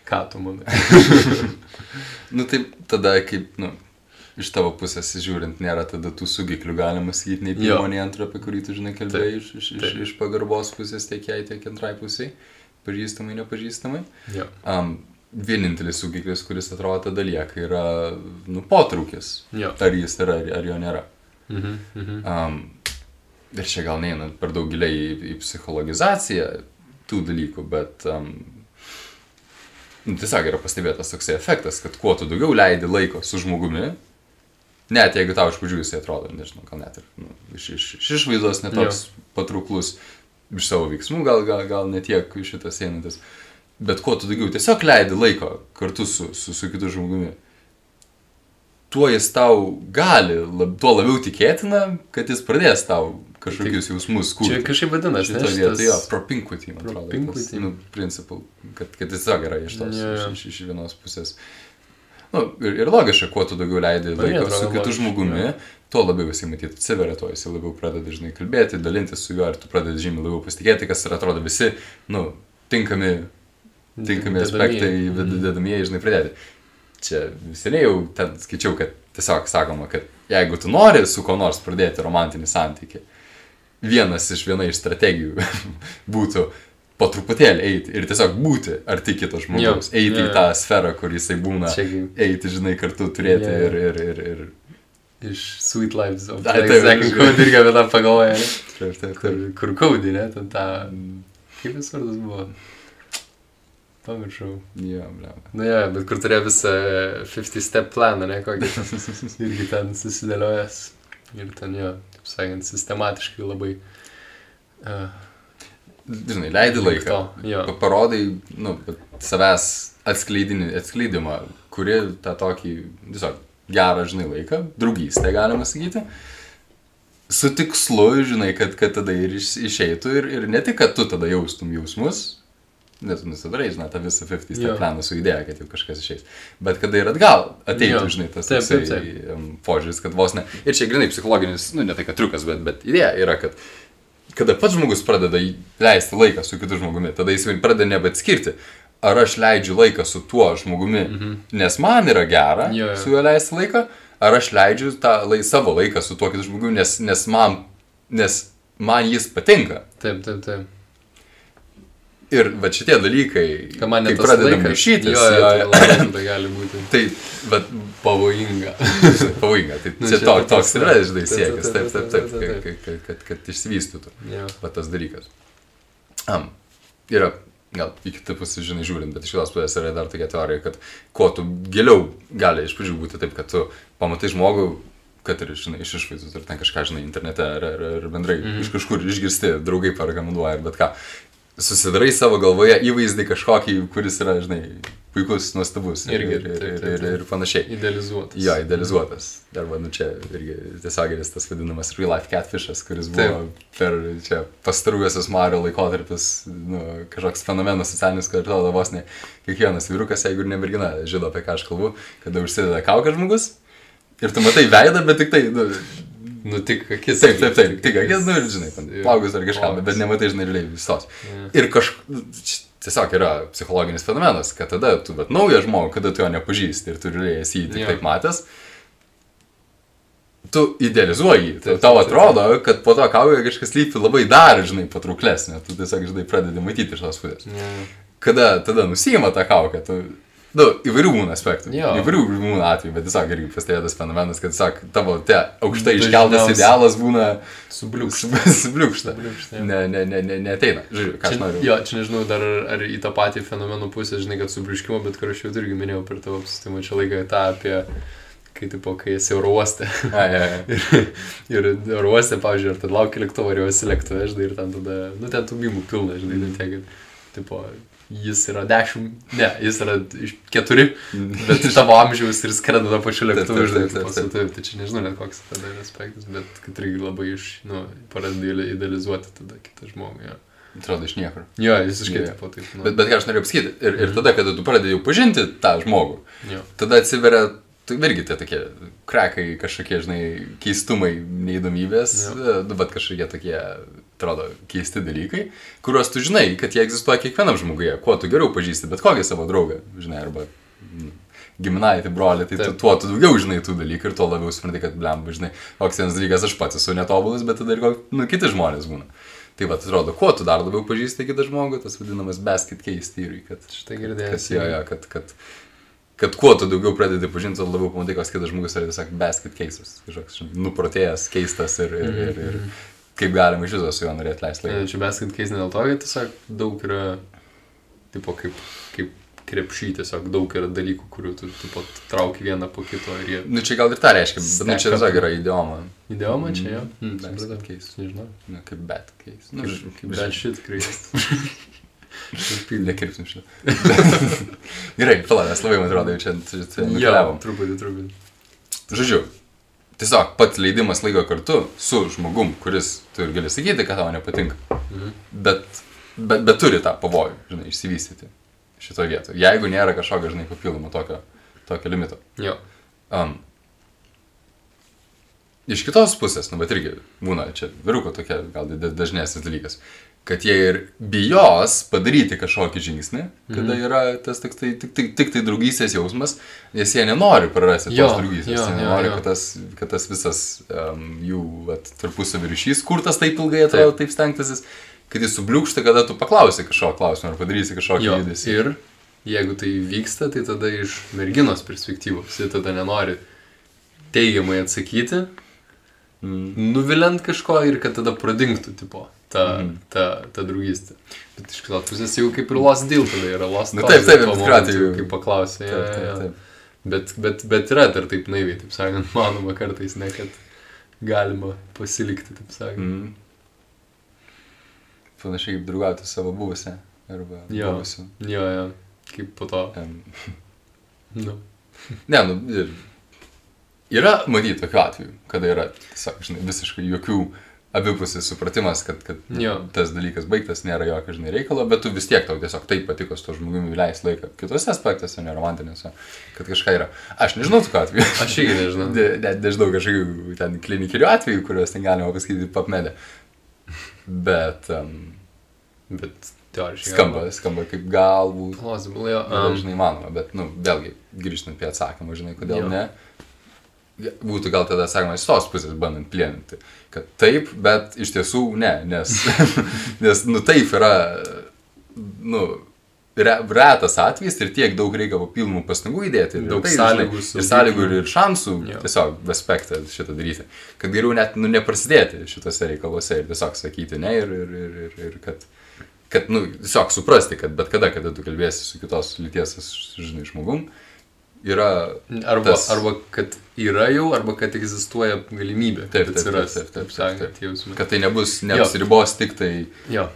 Ką tu manai? Nu taip, tada kaip, nu, iš tavo pusės žiūrint, nėra tada tų sugiklių, galima sakyti, nei pirmo, nei antro, apie kurį tu žinai kalbėjai, iš, iš, iš, Taip. iš pagarbos pusės tiek jai, tiek antrai pusiai, pažįstamai, nepažįstamai. Jo. Um, vienintelis sugiklis, kuris atrodo tada lieka, yra, nu, potraukis. Jo. Ar jis yra, ar, jo nėra. Mhm, mhm. Um, ir čia gal neinant per daug giliai į, į psichologizaciją tų dalykų, bet um, nu, tiesiog yra pastebėtas toksai efektas, kad kuo tu daugiau leidi laiko su žmogumi, net jeigu tau iš pradžių jisai atrodo, nežinau, gal net ir nu, iš, iš, iš išvaizdos netoks patrauklus, iš savo veiksmų gal, gal, gal netiek šitas einantis, bet kuo tu daugiau tiesiog leidi laiko kartu su, su, su kitu žmogumi, tuo jis tau gali, lab, tuo labiau tikėtina, kad jis pradės tau kažkokius jausmus Čia kurti. kažkaip vadinasi, Šito vietoje, jo, propinquity, man atrodo. Propinquity. Tas, nu, principų, kad, kad tiesiog yra iš tos, jo. iš, iš, vienos pusės. Nu, ir, ir logiška, kuo tu daugiau leidi laiko su kitu logiška, žmogumi, jo. tuo labiau jisai matyti atsiveria, tuo jisai labiau pradeda dažnai kalbėti, dalintis su juo ir tu pradedi žymiai labiau pasitikėti, kas ir atrodo visi, nu, tinkami, tinkami aspektai, ved- dedamieji, žinai, pridėti. Čia seniai jau ten skaičiau, kad tiesiog sakoma, kad jeigu tu nori su kuo nors pradėti romantinį santyki, vienas iš viena iš strategijų būtų po truputėlį eiti ir tiesiog būti arti kito žmogaus, Jo, eiti jo, į tą sferą, kur jisai būna, Čia eiti, žinai, kartu turėti Jo. ir, ir, ir, ir... iš Sweet Lives of Ai, Like taip, aš- Code irgi apie tą pagalvoja, kur, kur ne, ten tą, kaip jis vardas buvo? Pamiršau. Jo, ble. Nu jo, bet kur turėjo visą 50 step planą, ne, kokį irgi ten susidėliojęs. Ir ten jo, taip sakant, sistematiškai labai. Uh, Žinai, leidi laiką. To, Parodai, nu, savęs atskleidimą, kuri tą tokį, tiesiog, gerą, žinai, laiką, draugystę, galima sakyti. Su tikslu, žinai, kad, kad tada ir iš, išeitų ir, ir ne tik, kad tu tada jaustum jausmus, nes nusidarai, žinai, tą visą 50 Jo. tą planą su idėja, kad jau kažkas išeis. Bet kada ir atgal ateitų, Jo. žinai, tas Taip, taip, em, požiūris, kad vos ne. Ir čia grinai psichologinis, nu, ne tai kad triukas, bet, bet idėja yra, kad kada pats žmogus pradeda leisti laiką su kitu žmogumi, tada jis jau pradeda nebeatskirti, ar aš leidžiu laiką su tuo žmogumi, mhm. nes man yra gera Jo, jo. su juo leisti laiką, ar aš leidžiu tą lai, savo laiką su tuo kitu žmogumi, nes, nes, man, nes man jis patinka. Taip, taip, taip. Ir va šitie dalykai, Kad man kai net laikas- maišytis, Jo, jo, jo, tai gali būti. tai, bet Pavojinga. pavojinga, tai Nu, čia to, toks yra, žinai, siekis, taip, taip, taip, taip, kad, kad, kad, kad išsivystytų. Jo. Va tas dalykas. Am, yra, gal į kitą pusę, žinai, žiūrint, bet iš kitos pusės yra dar tokia teorija, kad kuo tu giliau gali iš pradžių būti taip, kad tu pamatai žmogų, kad ir, žinai, iš išvaizdus, ar ten kažką, žinai, internete, ar, ar, ar bendrai mm. iš kažkur išgirsti, draugai parekomenduoja, ar bet ką. Susidarai savo galvoje įvaizdį kažkokį, kuris yra, žinai, puikus, nuostabus ir, Irgi, ir, ir, ir, ir, ir panašiai. Idealizuotas. Jo, idealizuotas. Arba, nu, čia irgi tiesioginis tas vadinamas real life catfishas, kuris buvo Taip. per čia pastaruosius Mario laikotarpis, nu, kažkoks fenomenas socialinis, kad atrodo vos ne kiekvienas vyrukas, jeigu ir ne mergina, žino apie ką aš kalbu, kada užsideda kauką žmogus ir tu matai veidą, bet tik tai, nu, Nu tik akis. taip, taip, taip, tik akis, nu ir žinai, plaukus ar kažką, bet nematai, žinai, realiai visos. Ir kažkaip, tiesiog yra psichologinis fenomenas, kad tada tu, bet naują žmogų, kada tu jo nepažįsti ir tu realiai esi jį tik Jo. taip matęs, tu idealizuoji jį. Taip, Taip, tau taip, taip, atrodo, kad po to kaujoje kažkas lypi labai dar, žinai, patrauklesnė. Tu tiesiog, žinai, pradedi matyti iš tos pusės. Jo. Kada tada nusima tą kaukę, tu... Nu, įvairių būna aspektų. Jo. Įvairių būna atvejų, bet tiesiog irgi pastebėtas fenomenas, kad, tiesiog, tavo te aukštai iškeltas Dažniausiai- idealas būna Subliūkšta. subliūkšta. Ne, ne, ne, ne, neteina. Žiūrėk, ką aš Čia, noriu. jo, čia nežinau dar ar į tą patį fenomenų pusę, žinai, kad subliškimo, bet kur aš jau irgi minėjau per tavo apsistimą čia laiką tą apie, kai, tipo, kai esi oro uoste. Ir, ir oro uoste, pavyzdžiui, ar ten laukia lėktuvo, ar jau esi lėktuve, žinai, ir ten tada, nu, ten tų mimų pilna, žinai, mm. tiek, kad, tipo, jis yra dešimt, ne, jis yra iš keturi, bet tavo amžiaus ir skrenda tą lėktuvu, taip, žinai. Tai čia nežinau net koks tada yra aspektas, bet kad irgi labai iš, nu, pradeda idealizuoti tada kitą žmogų. Jo, Atrodo iš niekur. jo visiškai Jo. taip, taip, nu. Bet, bet ką aš norėjau pasakyti, ir, ir tada, kada tu pradedi jau pažinti tą žmogų, Jo. tada atsiveria, tai irgi tie tokie krekai, kažkokie, žinai, keistumai, neįdomybės, Jo. nu, bet kažkokie tokie, atrodo, keisti dalykai, kuriuos tu žinai, kad jie egzistuoja kiekvienam žmoguje, kuo tu geriau pažįsti, bet kokį savo draugą, žinai, arba mm, giminaitį, brolį, tai tu, Taip. tuo tu daugiau žinai tų dalykų ir tuo labiau supranti, kad blem, žinai, koks vienas dalykas aš pats esu netobulas, bet tada ir kok, nu, kiti žmonės būna. Tai va, atrodo, kuo tu dar labiau pažįsti kitą žmogų, tas vadinamas basket case theory, kad Štai Kas girdėjęs. jo, jo, kad, kad, kad kuo tu daugiau pradedi pažinti, tuo labiau pamatai, koks kitas žmogus yra tiesiog basket cases. Kažkoks žinai, nuprotėjęs, keistas ir, ir, ir, ir kaip galima iš viso su juo norėti leisti laiką. Čia basket case ne dėl to, kad tiesiog daug yra, tipo, kaip, kaip krepšy, tiesiog daug yra dalykų, kurių tu, tipo, trauki vieną po kito ir jie... Nu čia gal ir tą reiškia, bet nu, čia tiesiog yra idioma. Įdėjo man čia, jo? Mm, basket supratau. case. Nežinau. Nu, kaip bad case. Nu, Kaip, kaip bad shit crazy. Nekirpsim šitą. Gerai, pala, nes labai man atrodo, jau čia, nukeliavom. truputį, truputį. Žodžiu, tiesiog pats leidimas laiko kartu su žmogum, kuris tu ir gali sakyti, kad tau nepatinka. Mhm. Bet, bet, bet turi tą pavojų, žinai, išsivystyti šitoje vietoje. Jeigu nėra kažkokio, žinai, papildomo tokio, tokio limito. Jo. Um, iš kitos pusės, nu, bet irgi būna čia viruko tokia gal da- dažnesnis dalykas, kad jie ir bijos padaryti kažkokį žingsnį, kada Mhm. yra tas tik tai, tik, tik, tik tai draugystės jausmas, nes jie nenori prarasti Jo, tos draugystės, jo, jie jo, nenori, jo. kad tas, kad tas visas um, jų tarpusavio ryšys, kurtas taip ilgai atrodo, taip, taip stengtasis, kad jis subliūkšta, kada tu paklausi kažkokio klausimo ar padarysi kažkokį Jo. judesį. Ir jeigu tai vyksta, tai tada iš merginos perspektyvos, ji tada nenori teigiamai atsakyti, Mm. nuviliant kažko ir kad tada pradingtų, tipo, ta, Mhm. ta, ta draugystė. Bet iš kitos pusės jau kaip ir lost deal tada yra lost Nu, cause taip, taip, kuriuo momentu, atveju- Kaip paklausė. Taip, taip, taip. Bet, bet, bet yra dar taip naiviai, taip sakant, manoma kartais, ne, kad galima pasilikti, taip sakant. Mm. Panašiai kaip draugauti savo buvusią arba Jo. buvusiu. Jo, jo, kaip po to. Um, Nu. ne, nu, ir yra matyti tokių atvejų, kada yra, tiesiog, žinai, visiškai jokių abipusis supratimas, kad, kad Jo. tas dalykas baigtas, nėra jokio, žinai, reikalo, bet tu vis tiek tau tiesiog taip patiko su to žmogumi leis laiką. Kitose aspektuose, neromantinėse, kad kažką yra. Aš nežinau, tu ką atveju. Aš irgi nežinau. Ne- Net nežinau kažkokių ten klinikinių atvejų, kuriuos ten galima pasakyti papmedė. Bet um, Bet teoriškai. skamba, skamba kaip galbūt. Plausible, jo. Um, žinai, manoma, bet, nu, vėlgi, grįžtant prie atsakymą, žinai, kodėl Jo. ne. Būtų gal tada atsakymas iš tos pusės bandant plėninti, kad taip, bet iš tiesų ne, nes, nes nu, taip yra, nu, re, retas atvejis ir tiek daug reikia papildomų pastangų įdėti. Ir Daug tai, sąlygų, Ir sąlygų ir, ir šansų Jo. tiesiog aspektą šitą daryti. Kad geriau net nu, neprasidėti šitose reikaluose ir tiesiog sakyti ne ir, ir, ir, ir, ir kad, kad nu, tiesiog suprasti, kad bet kada, kada tu kalbėsi su kitos lyties, žinai, žmogum, yra... Arba, tas- arba kad yra jau, arba kad egzistuoja galimybė. Taip, taip, taip, atsiras, taip, taip, taip, sakant, taip. jausmai. Kad tai nebus, neapsiribos tik tai, Jo.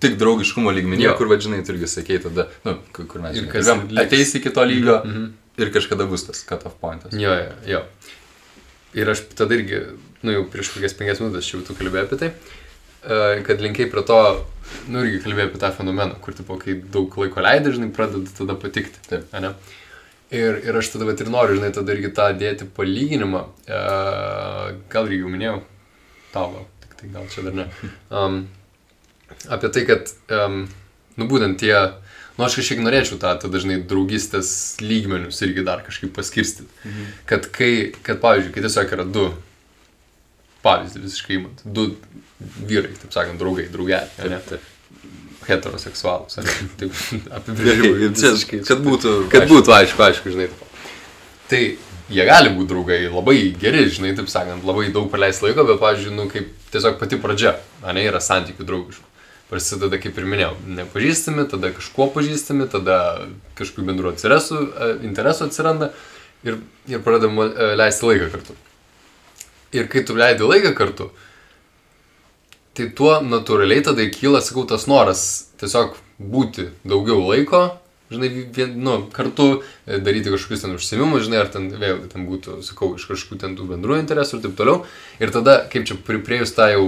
tik draugiškumo lygmenyje, kur, vadžinai, irgi sakei tada, nu, kur mes Ir kas ateis iki to lygio Mhm. ir kažkada bus tas cut-off pointas. Jo, jo, jo. Ir aš tada irgi, nu jau prieš kokias penkias minutės čia jau tu kalbėjai apie tai, e, kad linkiai prie to, nu irgi kalbėjai apie tą fenomeną, kur, tipo, kai daug laiko leidai, žinai, pradeda tada patikti. Taip. ane? Ir, ir aš tada vat ir noriu, žinai, tada irgi tą dėti palyginimą, e, gal irgi jau minėjau, gal, tik tai gal čia dar ne. Um, apie tai, kad, um, nu būtent tie, nu aš kažkiek norėčiau tą, tą dažnai draugystės lygmenius irgi dar kažkaip paskirstyti. Mhm. Kad kai, kad pavyzdžiui, kai tiesiog yra du, pavyzdį visiškai imant, du vyrai, taip sakant, draugai, draugeliai, ne? taip. Heteroseksualus? Taip, apibrėžimai. kad būtų... Kad būtų aišku, aišku, žinai. Tai jie gali būti draugai, labai geri, žinai, taip sakant, labai daug praleisti laiko, bet, pavyzdžiui, nu, kaip tiesiog pati pradžia, ne, yra santykių draugiškų. Prasideda, kaip ir minėjau, nepažįstami, tada kažkuo pažįstami, tada kažkokių bendrų atsirasų, e, interesų atsiranda ir, ir pradedama e, leisti laiką kartu. Ir kai tu leidi laiką kartu, tai tuo natūraliai tada kyla, sakau, tas noras tiesiog būti daugiau laiko, žinai, vien, nu, kartu e, daryti kažkokius ten užsiemimus, žinai, ar ten vėlgi ten būtų, sakau, iš kažkokių ten tų bendrų interesų ir taip toliau. Ir tada, kaip čia pri- priejus tą jau,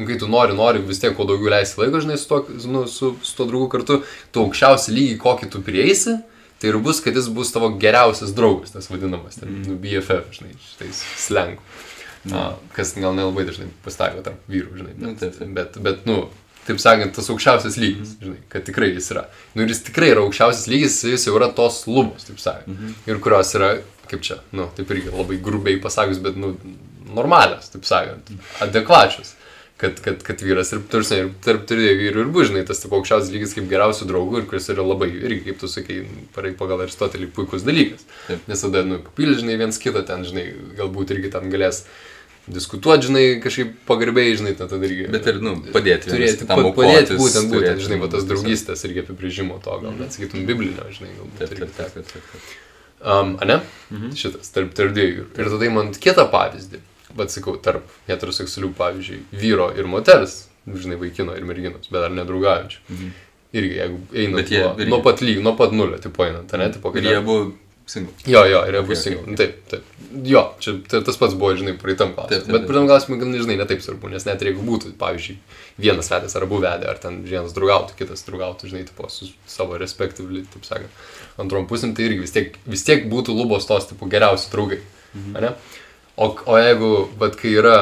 nu, kai tu nori, nori vis tiek kuo daugiau leisti laiko, žinai, su to, nu, su, su to draugu kartu, tu aukščiausią lygį, kokį tu prieisi, tai ir bus, kad jis bus tavo geriausias draugas, tas vadinamas, ten, nu, BFF, žinai, šitais slengu. A, kas gal nelabai dažnai pasitaiko tarp vyrų, žinai. Bet, Nu, taip, taip. bet, bet, nu, taip sakant, tas aukščiausias lygis, žinai, kad tikrai jis yra. Nu, ir jis tikrai yra aukščiausias lygis, jis jau yra tos lubos, taip sakant. Ir kurios yra, kaip čia, nu, taip irgi labai grubiai pasakius, bet, nu, normalios, taip sakant, adekvačios. Kad, kad, kad vyras ir, tarsi, ir tarp trijų vyrų ir bus, žinai, tas taip aukščiausias lygis kaip geriausių draugų ir kuris yra labai, irgi, kaip tu sakai, parai pagal Aristotelį, puikus dalykas. Taip. Nes tada, nu, papildys, žinai, viens kitą ten, žinai, galbūt irgi ten galės diskutuoti, žinai, kažkaip pagarbiai, žinai, tada irgi. Bet ir, nu, padėti. Turėti, kitam pa, padėti aukotis, būtent, būtent, turėti, žinai, va, tas draugystės irgi apibrėžimo to, gal net sakytum, biblinio, žinai, galbūt. Taip, taip, taip, taip, taip. Um, ane? Mhm. Šitas, tarp, tarp dviejų. Ir tada man kitą pavyzdį, bet sakau, tarp heteroseksualių, pavyzdžiui, vyro ir moters, žinai, vaikino ir merginos, bet dar nedraugaujančių. Mhm. Irgi, jeigu Bet jie nuo, irgi- nuo pat lyg, nuo pat nulio, tipo einant, ane, tipo, Ir kad jie abu single. Jo, jo, ir abu Okay, single. okay, Taip, taip. Jo, čia tai tas pats buvo, žinai, praeitam Taip, klausimui. taip, Bet taip. praeitam klausimui, gal nežinai, netaip svarbu, nes net ir jeigu būtų, pavyzdžiui, vienas vedęs ar abu vedė, ar ten vienas draugautų, kitas draugautų, žinai, tipo, su savo respektyvli, taip sakant, antrom pusėm, tai irgi vis tiek, vis tiek būtų lubos tos, tipo, geriausi draugai. Mhm. Ne? O, o jeigu, bet kai yra...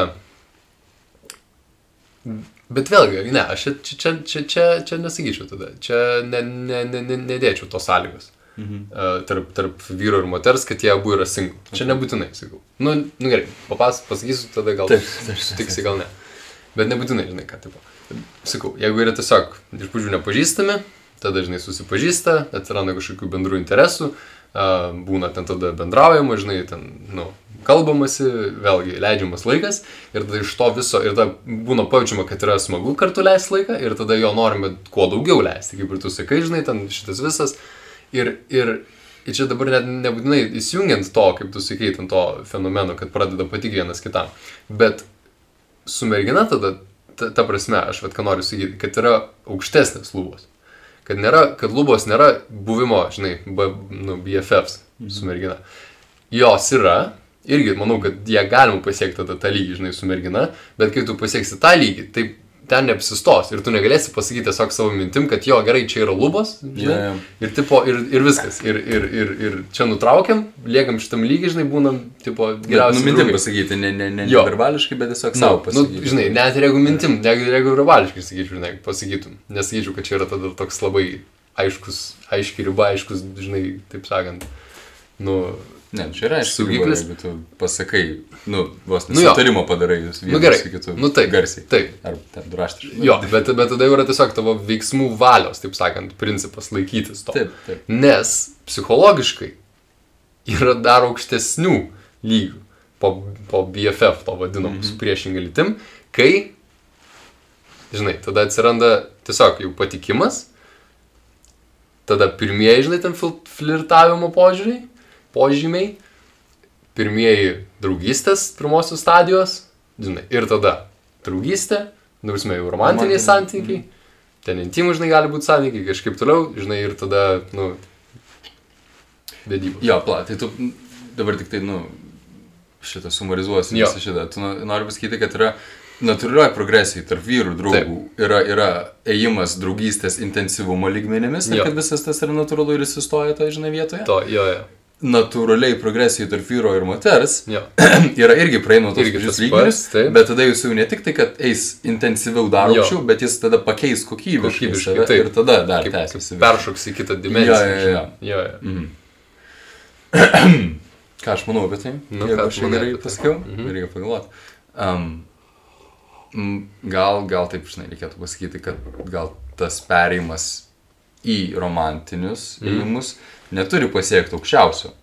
Bet vėlgi, ne, aš čia, čia, čia, čia, čia, čia nesakyčiau tada. Čia ne, ne, ne, ne, nedėčiau tos sąlygos Mhm. e, tarp, tarp vyro ir moters, kad jie abu yra single. Čia nebūtinai, sakau. Nu, nu gerai, papas, pasakysiu, tada gal Taip, taip, sutiksi, gal ne. Bet nebūtinai, žinai, ką tipo. Sakau, jeigu yra tiesiog iš pradžių nepažįstami, tada žinai susipažįsta, atsiranda kažkokių bendrų interesų, a, būna ten tada bendraujama, žinai, ten, nu, kalbamasi, vėlgi leidžiamas laikas ir tada iš to viso, ir tada būna pajūčiama, kad yra smagu kartu leisti laiką ir tada jo norime kuo daugiau leisti, kaip ir tu sakai, žinai, ten šitas visas. Ir, ir, ir čia dabar net nebūtinai įsijungiant to, kaip tu sakai, ten to fenomeno, kad pradeda patik vienas kitam. Bet su mergina tada, ta, ta prasme, aš vad ką noriu sakyti, kad yra aukštesnės lubos. Kad, nėra, kad lubos nėra buvimo, žinai, b, nu, BFFs su mergina. Jos yra irgi manau, kad jie galima pasiekti tada tą lygį, žinai, su mergina, bet kai tu pasieksi tą lygį, tai ten neapsistos ir tu negalėsi pasakyti tiesiog savo mintim, kad jo, gerai, čia yra lubos, žinai, Jo, jo. ir, tipo, ir, ir viskas, ir, ir, ir, ir čia nutraukiam, liekam šitam lygiai, žinai, būnam, tipo, Nu, geriausiai. mintim draugai. pasakyti, ne, ne, ne, ne verbališkai, bet tiesiog Nu, savo nu, pasakyti. žinai, net ir jeigu mintim, net ir jeigu verbališkai sakyčiau, žinai, pasakytum, nesakyčiau, kad čia yra tada toks labai aiškus, aiški riba, aiškus, žinai, taip sakant, nu, Ne, čia yra aišku, Saugiklis. jeigu tu pasakai, nu, vos Nu jo. nesutarimą padarai jūs nu gerai, su kitu. nu taip, Garsiai. taip, Ar ten raštiškai. jo, bet, bet tada jau yra tiesiog tavo veiksmų valios, taip sakant, principas laikytis to. Taip, taip. Nes psichologiškai yra dar aukštesnių lygių po, po BFF, to vadinamus, mm -hmm. priešingai lytim, kai, žinai, tada atsiranda tiesiog jau patikimas, tada pirmieji, žinai, ten flirtavimo požiūriai, požymiai, pirmieji draugystės, pirmosios stadijos, žinai, ir tada draugystė, dausmė jau romantiniai santykiai, ten intimų, žinai, gali būti santykiai, kažkaip toliau, žinai, ir tada, nu, vedybos. Jo, pla, tai tu dabar tik tai, nu, šitą sumarizuosiu visą šitą. Tu no- nori pasakyti, kad yra natūralioji progresija tarp vyrų, draugų. Yra, yra ėjimas draugystės intensyvumo lygmenimis, ir kad visas tas yra natūralu ir įsistoja toje, žinai, vietoje. To, jo, jo. Natūraliai progresija tarp vyro ir moters jo. yra irgi praeina tos Irgi pačius lygmenis, bet tada jūs jau ne tik tai, kad eis intensyviau dar aukščiau, bet jis tada pakeis kokybiškai, Kokybiškai, save taip. ir tada dar tęsiasi. peršoks į kitą dimensiją. Jo, jo, jo. jo, jo. Mhm. Ką aš manau apie tai? Nu, Jeigu aš gerai tai? pasakiau, Mhm. reikia pagalvoti. Um, mm, gal, gal taip, žinai, reikėtų pasakyti, kad gal tas perėjimas į romantinius Mhm. ėjimus neturi pasiekti aukščiausio.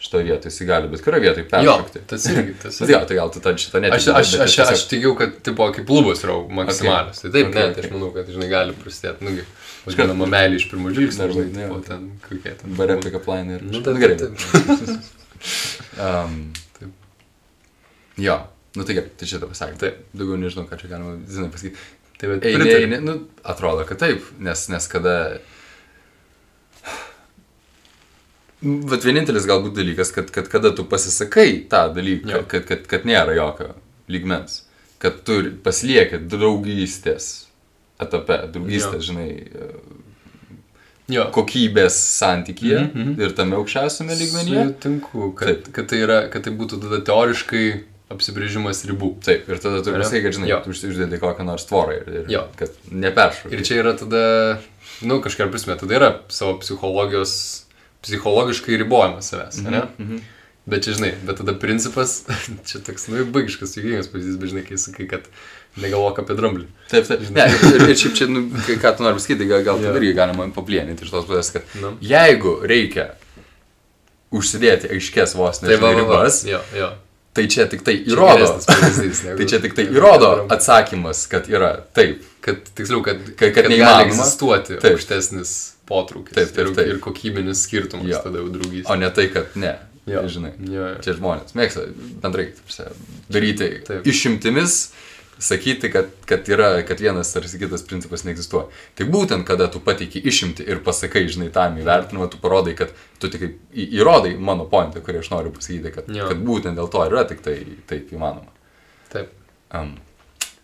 Šitoje vietoje jis gali bet kurioje vietoje Jo, peršokti. tas irgi, tas Tai irgi. jo, tai gal tu tą šitą net Aš, aš, aš, aš tikiu, kad tipo, kaip lubos yra maksimalios. Tai taip, Okay, ne, tai okay. aš manau, kad žinai, gali prasidėti, nugi, vadinama meilė iš pirmo žvilgsnio, Dar žinai, tipo, okay. ten kokie ten. Bare pick up line ir... Nu, Nu, gerai. taip, Um, Taip. jo, nu tai gerai, tai šitą pasakė. Taip. Daugiau nežinau, ką čia galima, žinai, pasakyti. Tai bet Eini, eini, nu, atrodo, kad taip, nes, nes kada... Bet vienintelis galbūt dalykas, kad, kad kada tu pasisakai tą dalyką, Jo. kad, kad, kad nėra jokio lygmens, kad tu pasilieki draugystės etape, draugystės, žinai, Jo, kokybės santykyje Mhm, mhm. ir tame aukščiausiame lygmenyje. Sutinku, kad, kad, tai yra, kad tai būtų tada teoriškai apsibrėžimas ribų. Taip, ir tada tu pasakai, kad žinai, Jo. tu uždedi kokią nors tvorą ir, ir Jo. kad neperšok. Ir čia yra tada, nu, kažkaip prasme, tada yra savo psichologijos, psichologiškai ribojimas savęs, mm -hmm. ne? Mhm. Bet čia, žinai, bet tada principas, čia toks, nu, baigiškas, juokingas pavyzdys, bet žinai, kai sakai, kad negalvok apie dramblį. Taip, taip. Ne, ir, ir šiaip čia, nu, ką tu nori pasakyti, gal, gal Jo. tada irgi galima paplėninti iš tos pusės, kad Nu. jeigu reikia užsidėti aiškės vos Tai va, va. ribas, Jo, jo. tai čia tik tai Čia įrodo. negu- Tai čia tik tai įrodo atsakymas, kad yra taip. Kad, tiksliau, kad, Kad- kad, kad kad gali neįmanoma. egzistuoti Taip. aukštesnis potraukis Taip, taip, ir, taip. ir kokybinis skirtumas Jo. tada jau draugystė. O ne tai, kad ne. Jo. Žinai. Jo, jo. Čia žmonės mėgsta bendrai daryti Taip. išimtimis, sakyti, kad, kad, yra, kad vienas ar kitas principas neegzistuoja. Tai būtent, kada tu pateiki išimti ir pasakai, žinai, tam įvertinimą, tu parodai, kad tu tik įrodai mano pointą, kurį aš noriu pasakyti, kad, Jo. kad būtent dėl to ir yra tik tai taip įmanoma. Taip. Um,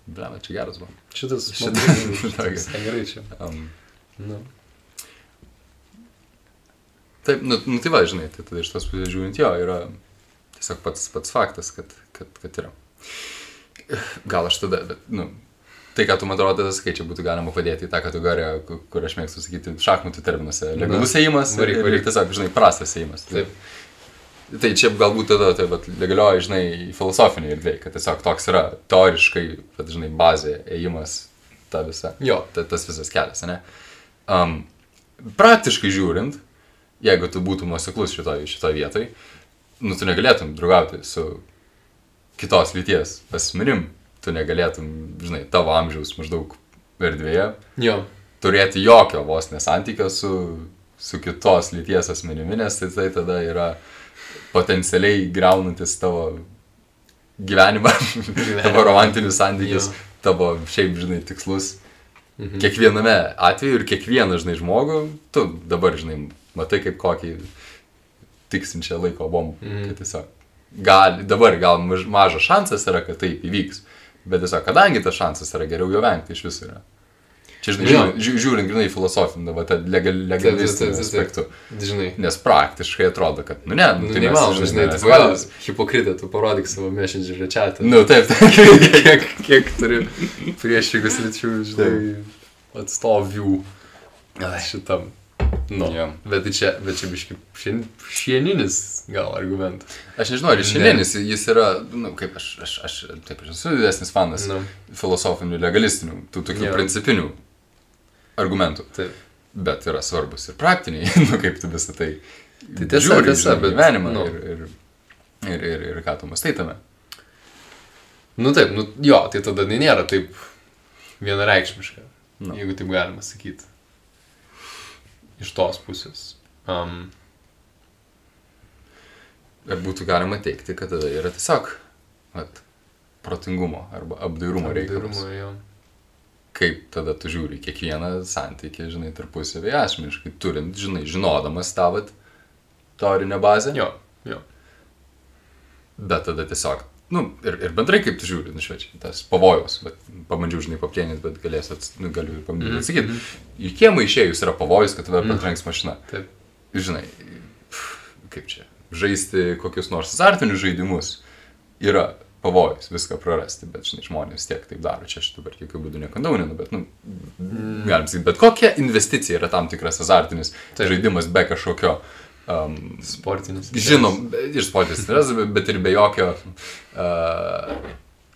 Blema, čia geras buvo. Šitas, Šitas- šitas, gerai čia. Um, Nu. Taip, nu, nu tai va, žinai, tai tada iš tos pusės žiūrint, jo, yra tiesiog pats, pats faktas, kad, kad, kad yra. Gal aš tada, bet, nu, tai, ką tu man atrodo, tas skaičiai būtų galima padėti į tą kategoriją, ku- kur aš mėgstu sakyti šachmatų terminuose. Legalus ėjimas varyk, varyk. tiesiog, žinai, prastas ėjimas. Taip. Tai čia galbūt tada, tai vat, legalioji, žinai, filosofinė erdvė, kad tiesiog toks yra teoriškai, bet, žinai, bazė, ėjimas, ta visa, Jo. ta, tas visas kelias, ne? Um, praktiškai žiūrint, jeigu tu būtum nuoseklus šitoje šito vietoj, nu, tu negalėtum draugauti su kitos lyties asmenim, tu negalėtum, žinai, tavo amžiaus maždaug erdvėje Jo. turėti jokio vos nesantykio su, su kitos lyties asmenimi, nes tai, tai tada yra potencialiai greunantis tavo gyvenimą, tavo romantinius santykius, Jo. tavo šiaip, žinai, tikslus. Mhm. Kiekviename atveju ir kiekvieną, žinai, žmogų, tu dabar, žinai, matai kaip kokį tiksinčią laiko bombą, Mhm. kad tiesiog gali, dabar gal maž, mažas šansas yra, kad taip įvyks. Bet tiesiog, kadangi tas šansas yra geriau jo vengti iš viso yra. Čia, žinai, žiūrint, žiū- žiūrint grinai filosofinį, va, tą legal, legalistinį aspektų. Žinai. Nes praktiškai atrodo, kad, nu ne, Nu, tai mes, neįmanoma, žinai, tu gal hipokritė, tu parodyk savo messengerį čia. Nu, taip, taip. kiek, kiek turi priešingus lyčių, žinai, atstovių šitam. Nu, Jo. bet tai čia, bet čia biški šien, šieninis gal argumentas. Aš nežinau, ar šiandienis jis yra, nu, kaip aš, aš, aš, taip, aš esu didesnis fanas Nu. filosofinių, legalistinių, tų tokių Jo. principinių argumentų. Taip. Bet yra svarbus ir praktiniai, nu, kaip tu visą tai. Tai tiesa, žiūri, tiesa, bet, Gyvenimą nu. ir, ir, ir, ir, ir ką tu mastai tame. Nu taip, nu jo, tai tada tai nėra taip vienareikšmiška, Nu. jeigu taip galima sakyti. Iš tos pusės. Um, Ir būtų galima teikti, kad tada yra tiesiog vat, protingumo arba apdairumo reikalas. apdairumo. Kaip tada tu žiūri kiekvieną santykį, žinai, tarpusavį asmeniškai, turint, žinai, žinodamas tavat teorinę bazę. Jo, jo. Bet tada tiesiog, nu, ir, ir bendrai kaip tu žiūri, nu, švečiai, tas pavojus, bet pabandžiau, žinai, paplėnyti, bet galėsiu, ats, nu, galiu ir pabandyti atsakyti. Į kiemą išėjus yra pavojus, kad tave patrenks mašina. Taip. Žinai, pff, kaip čia, žaisti kokius nors azartinius žaidimus yra pavojus viską prarasti, bet, žinai, žmonės tiek taip daro, čia aš dabar jokių būdų nekandauninu, bet, nu, galim sakyti, bet kokia investicija yra tam tikras azartinis Taip. žaidimas be kažkokio um, Sportinis. Žinom, ir sportinis interesas, bet- ir be jokio uh,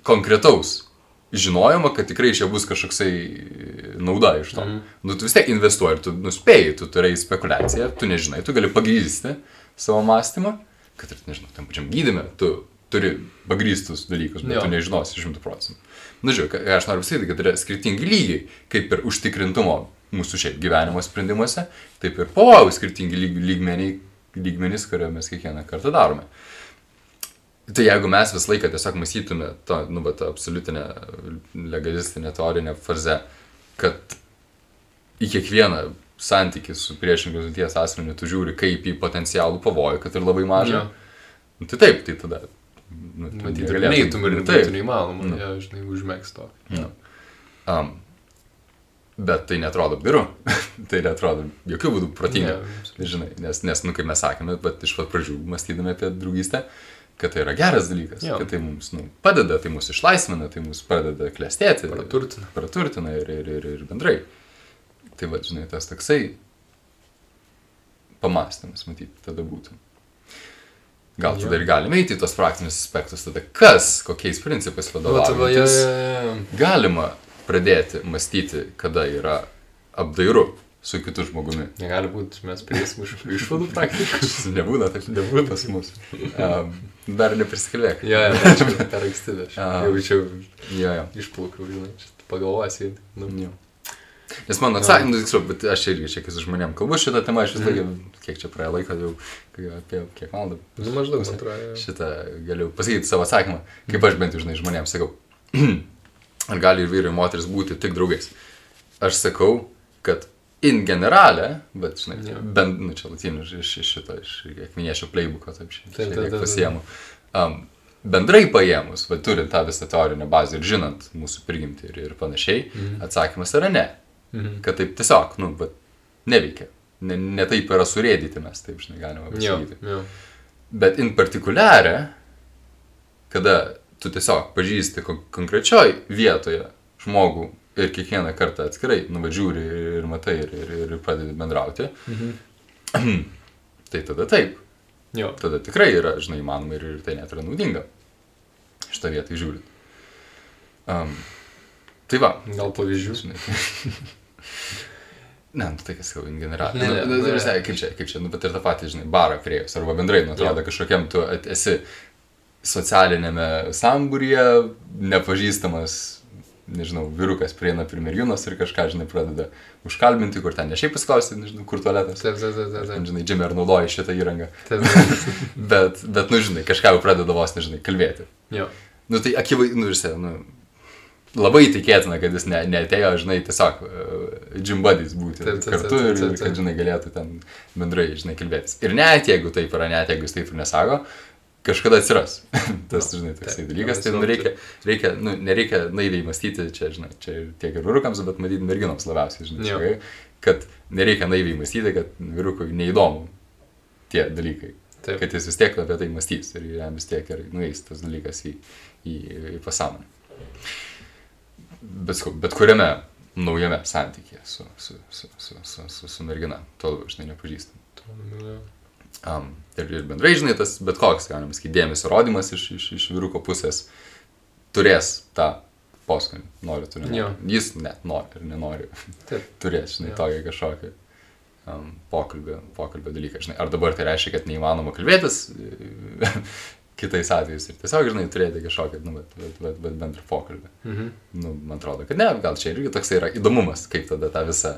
konkretaus žinojimo, kad tikrai jo bus kažkoksai nauda iš to. Mm. Nu, tu vis tiek investuoji tu nuspėjai, tu turai spekulaciją, tu nežinai, tu gali pagrysti savo mąstymą, kad ir, nežinau, tam pačiam gydime, tu turi pagrystus dalykus, bet Jo. tu nežinosi šimtų procentų. Na, žiūrėk, ką aš noriu pasakyti, kad yra skirtingi lygiai, kaip ir užtikrintumo mūsų šiaip gyvenimo sprendimuose, taip ir pavojų skirtingi lyg, lygmeniai, lygmenys, kurio mes kiekvieną kartą darome. Tai jeigu mes visą laiką tiesiog mąstytume tą, nu, bet absoliutinę legalistinę teorinę frazę, kad į kiekvieną santykį su priešingos lyties asmeniu tu žiūri kaip į potencialų pavojų, kad ir labai mažą. Jo. Nu, tai taip, tai tada. Nu, Matyt, ir galėtum- ir nu, būtų neįmanoma, Nu. ja, žinai, užmėgsti to. Nu. Um, bet tai netrodo apdiru. tai netrodo jokių būdų protinga. Ne, Žinai, nes, nes, nu, kaip mes sakėme, bet iš pat pradžių mąstydami apie draugystę, kad tai yra geras dalykas, Jo. kad tai mums nu, padeda, tai mus išlaisvina, tai mus padeda klestėti. Praturtina. Praturtina ir, ir, ir, ir bendrai. Tai va, žinai, tas toksai pamastymas, matyti, tada būtų. Gal tada ir galime eiti į tos praktinius aspektus, tada kas, kokiais principais Va, va, jo, vadovaujantis jo, jo. galima pradėti mąstyti, kada yra apdairu su kitu žmogumi. Negali būti, mes prieisim iš išvadų praktiškai. Nebūna taip, nebūna pas mus. Um, dar neprisikalbėk. Jo, jo, tai čia per anksti, aš A. jaučiau Jo, jo. išplaukiau, žinai, čia pagalvosi. Nu, jo. Nes mano atsakymas, tiksliau, bet aš irgi čia, kai su žmonėm kalbu šitą temą, aš vis laiką, kiek čia praėjo laiko, jau apie kiek valandų. nu maždaug, man atrodo. Šitą galiu pasakyti savo atsakymą, kaip aš bent jau, žinai, žmonėms sakau, ar gali ir vyrai ir moteris būti tik draugais. Aš sakau, kad in generalė, bet, žinai, Jo. bent, nu čia latinių iš, iš šito, iš akminiešio playbooko, taip šiek tiek pasiemu. Um, bendrai paėmus, va, turint tą visą teorinę bazę ir žinant mūsų prigimtį ir, ir panašiai, Mhm. atsakymas yra ne. Mhm. Kad taip tiesiog, nu, bet neveikia. Ne, ne taip yra surėdyti mes, taip, žinai, galima Jo, pasakyti. jo. Bet in particuliarė, kada tu tiesiog pažįsti kon konkrečioj vietoje žmogų ir kiekvieną kartą atskirai nuvažiūri ir matai ir, ir, ir pradedi bendrauti, Mhm. tai tada taip. Jo. Tada tikrai yra, žinai, įmanoma ir, ir tai net yra naudinga. Šitą vietą žiūrint. Um, tai va. Gal pavyzdžių? Žinai, tai... Ne, nu tai kas jau in general. Ne, ne, nu, ne. nu, visai, kaip čia, kaip čia, nu, bet ir tą patį, žinai, barą priejus, arba bendrai, nu, atrodo, kažkokiam tu esi socialinėme sambūryje, nepažįstamas, nežinau, vyrukas prieina prie merginos ir kažką, žinai, pradeda užkalbinti, kur ten ne šiaip pasiklausti, nežinau, kur tualetas. Taip, taip, taip, taip, taip. žinai, džimė ar naudoji šitą įrangą. Taip, taip. Bet, bet, nu, žinai, kažką jau pradeda vos, nežinai, kalbėti. Jo. Nu, tai akivaizdžiai, nu, sė, nu, labai tikėtina, kad jis ne, neatėjo, žinai, tiesiog uh, džimbadys būti Taip, taip, kartu taip, taip, ir, taip, ir kad, žinai, galėtų ten bendrai, žinai, kalbėtis. Ir net jeigu taip yra, net jeigu jis taip ir nesako, kažkada atsiras. Tas, žinai, toksai dalykas, tai nu, reikia, reikia, nu, nereikia naiviai mąstyti, čia, žinai, čia tiek ir vyrukams, bet matyti merginoms labiausiai, žinai, čia, kad nereikia naiviai mąstyti, kad vyrukui neįdomu tie dalykai. Taip. Kad jis vis tiek apie tai mąstys ir jam vis tiek ir nueis tas dalykas į, į, į pasąmonę. Bet, bet kuriame naujame santykėje su, su, su, su, su, su, su mergina, labiau, žinai, nepažįstam. Um, ir, ir bendrai, žinai, tas bet koks, galima sakyti, dėmesio rodimas iš, iš, iš vyruko pusės turės tą poskonį, nori tu nenori. Jo. Jis net nori ir nenori. Taip. turės, žinai, tokį kažkokį um, pokalbio, pokalbio dalyką, žinai. Ar dabar tai reiškia, kad neįmanoma kalbėtis kitais atvejais ir tiesiog, žinai, turėti kažkokį, nu, bet, bet, bet, bet bendrą pokalbį. Mhm. Nu, man atrodo, kad ne, gal čia irgi toks yra įdomumas, kaip tada tą visą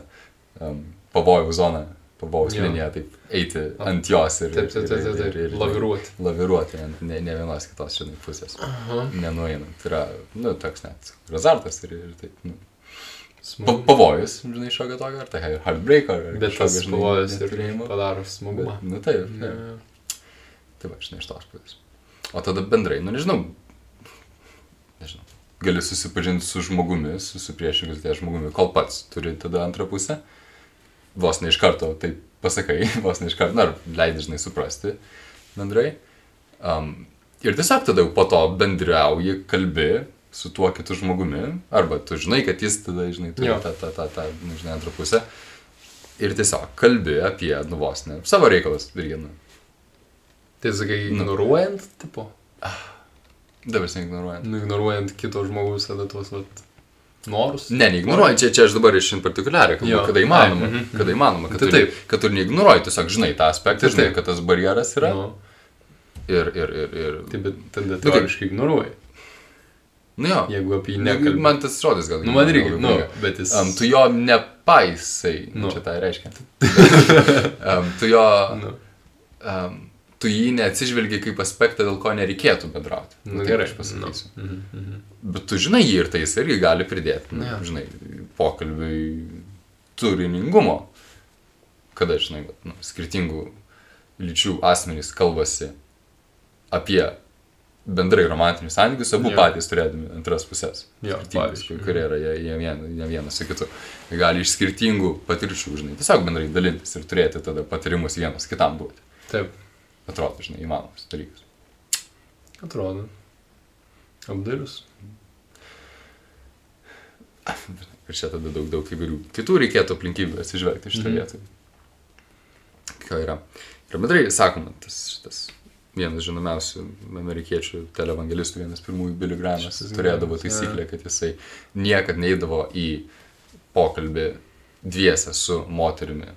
um, pavojų zoną, pavojus Jo. liniją, taip eiti ant jos ir, Taip, taip, taip, taip, taip. Laviruoti. Laviruoti ant ne, ne vienos kitos, žinai, pusės. Aha. Nenueinant. Tai yra, nu, toks net ir azartas ir, ir taip, nu, pa, pavojus, žinai, šokio tokio, ar tai heartbreak, ar Bet tas kažkokio, pavojus ir padaro smagumą. Bet, nu taip, Ne. taip. Tai va, žinai, iš tos pusės. O tada bendrai, nu nežinau, nežinau, gali susipažinti su žmogumi, su, priešingos lyties žmogumi, kol pats turi tada antrą pusę, vos ne iš karto taip pasakai, vos ne iš karto, na, ar leidai, žinai, suprasti bendrai. Um, ir tiesiog tada jau po to bendriauji, kalbi su tuo kitu žmogumi, arba tu žinai, kad jis tada, žinai, turi Jo. tą, tą, tą, tą, nu, žinai, antrą pusę. Ir tiesiog kalbi apie, nu vos ne, savo reikalus irgi, nu, Tai sakai, Nu. ignoruojant, tipo, Dabar neignoruojant. nu, ignoruojant kito žmogaus tada tuos, vat, norus. Ne, neignoruoji, čia, čia aš dabar iš in partikuliarį, kalbu, Jo. kada įmanoma, Ai, mhm, mhm. kada įmanoma, kad, Tai tu, taip. kad tu neignoruoji, tiesiog žinai tą aspektą, Tai žinai, taip. kad tas barjeras yra Nu, ir, ir, ir, ir, tai bet tada Nu, kaip- teoriškai ignoruoji, nu jo, jeigu apie jį Ne, nekalbi. man tas žodis gal. Nu, man irgi, nu, bet jis... Um, tu jo nepaisai, nu. Nu. čia tai reiškia. um, tu jo, Nu, um, tu jį neatsižvelgi kaip aspektą, dėl ko nereikėtų bendrauti. nu, taip gerai, Aš pasakysiu. Nu, mhm, mhm. Bet tu žinai jį ir tai jis irgi gali pridėti, nu, Jo. žinai, pokalbiui turiningumo. Kada, žinai, nu, skirtingų lyčių asmenys kalbasi apie bendrai romantinius santykius, abu Jo. patys turėdami antras pusės. Skirtingus, pavyzdžiui. kurie yra jie, jie, vien, jie vienas su kitu. Gali iš skirtingų patirčių, žinai, tiesiog bendrai dalintis ir turėti tada patarimus vienas kitam duoti. Taip, Atrodo, žinai, įmanomas dalykas. atrodo. Apdarius. Ir čia tada daug, daug įvairių kitų reikėtų aplinkybių atsižvelgti šitą Mhm. vietą. Ką yra. Ir bendrai, sakoma, tas šitas vienas žinomiausių amerikiečių televangelistų, vienas pirmųjų Billy Grahamas, turėdavo taisyklę, kad jisai niekad neįdavo į pokalbį dviesę su moterimi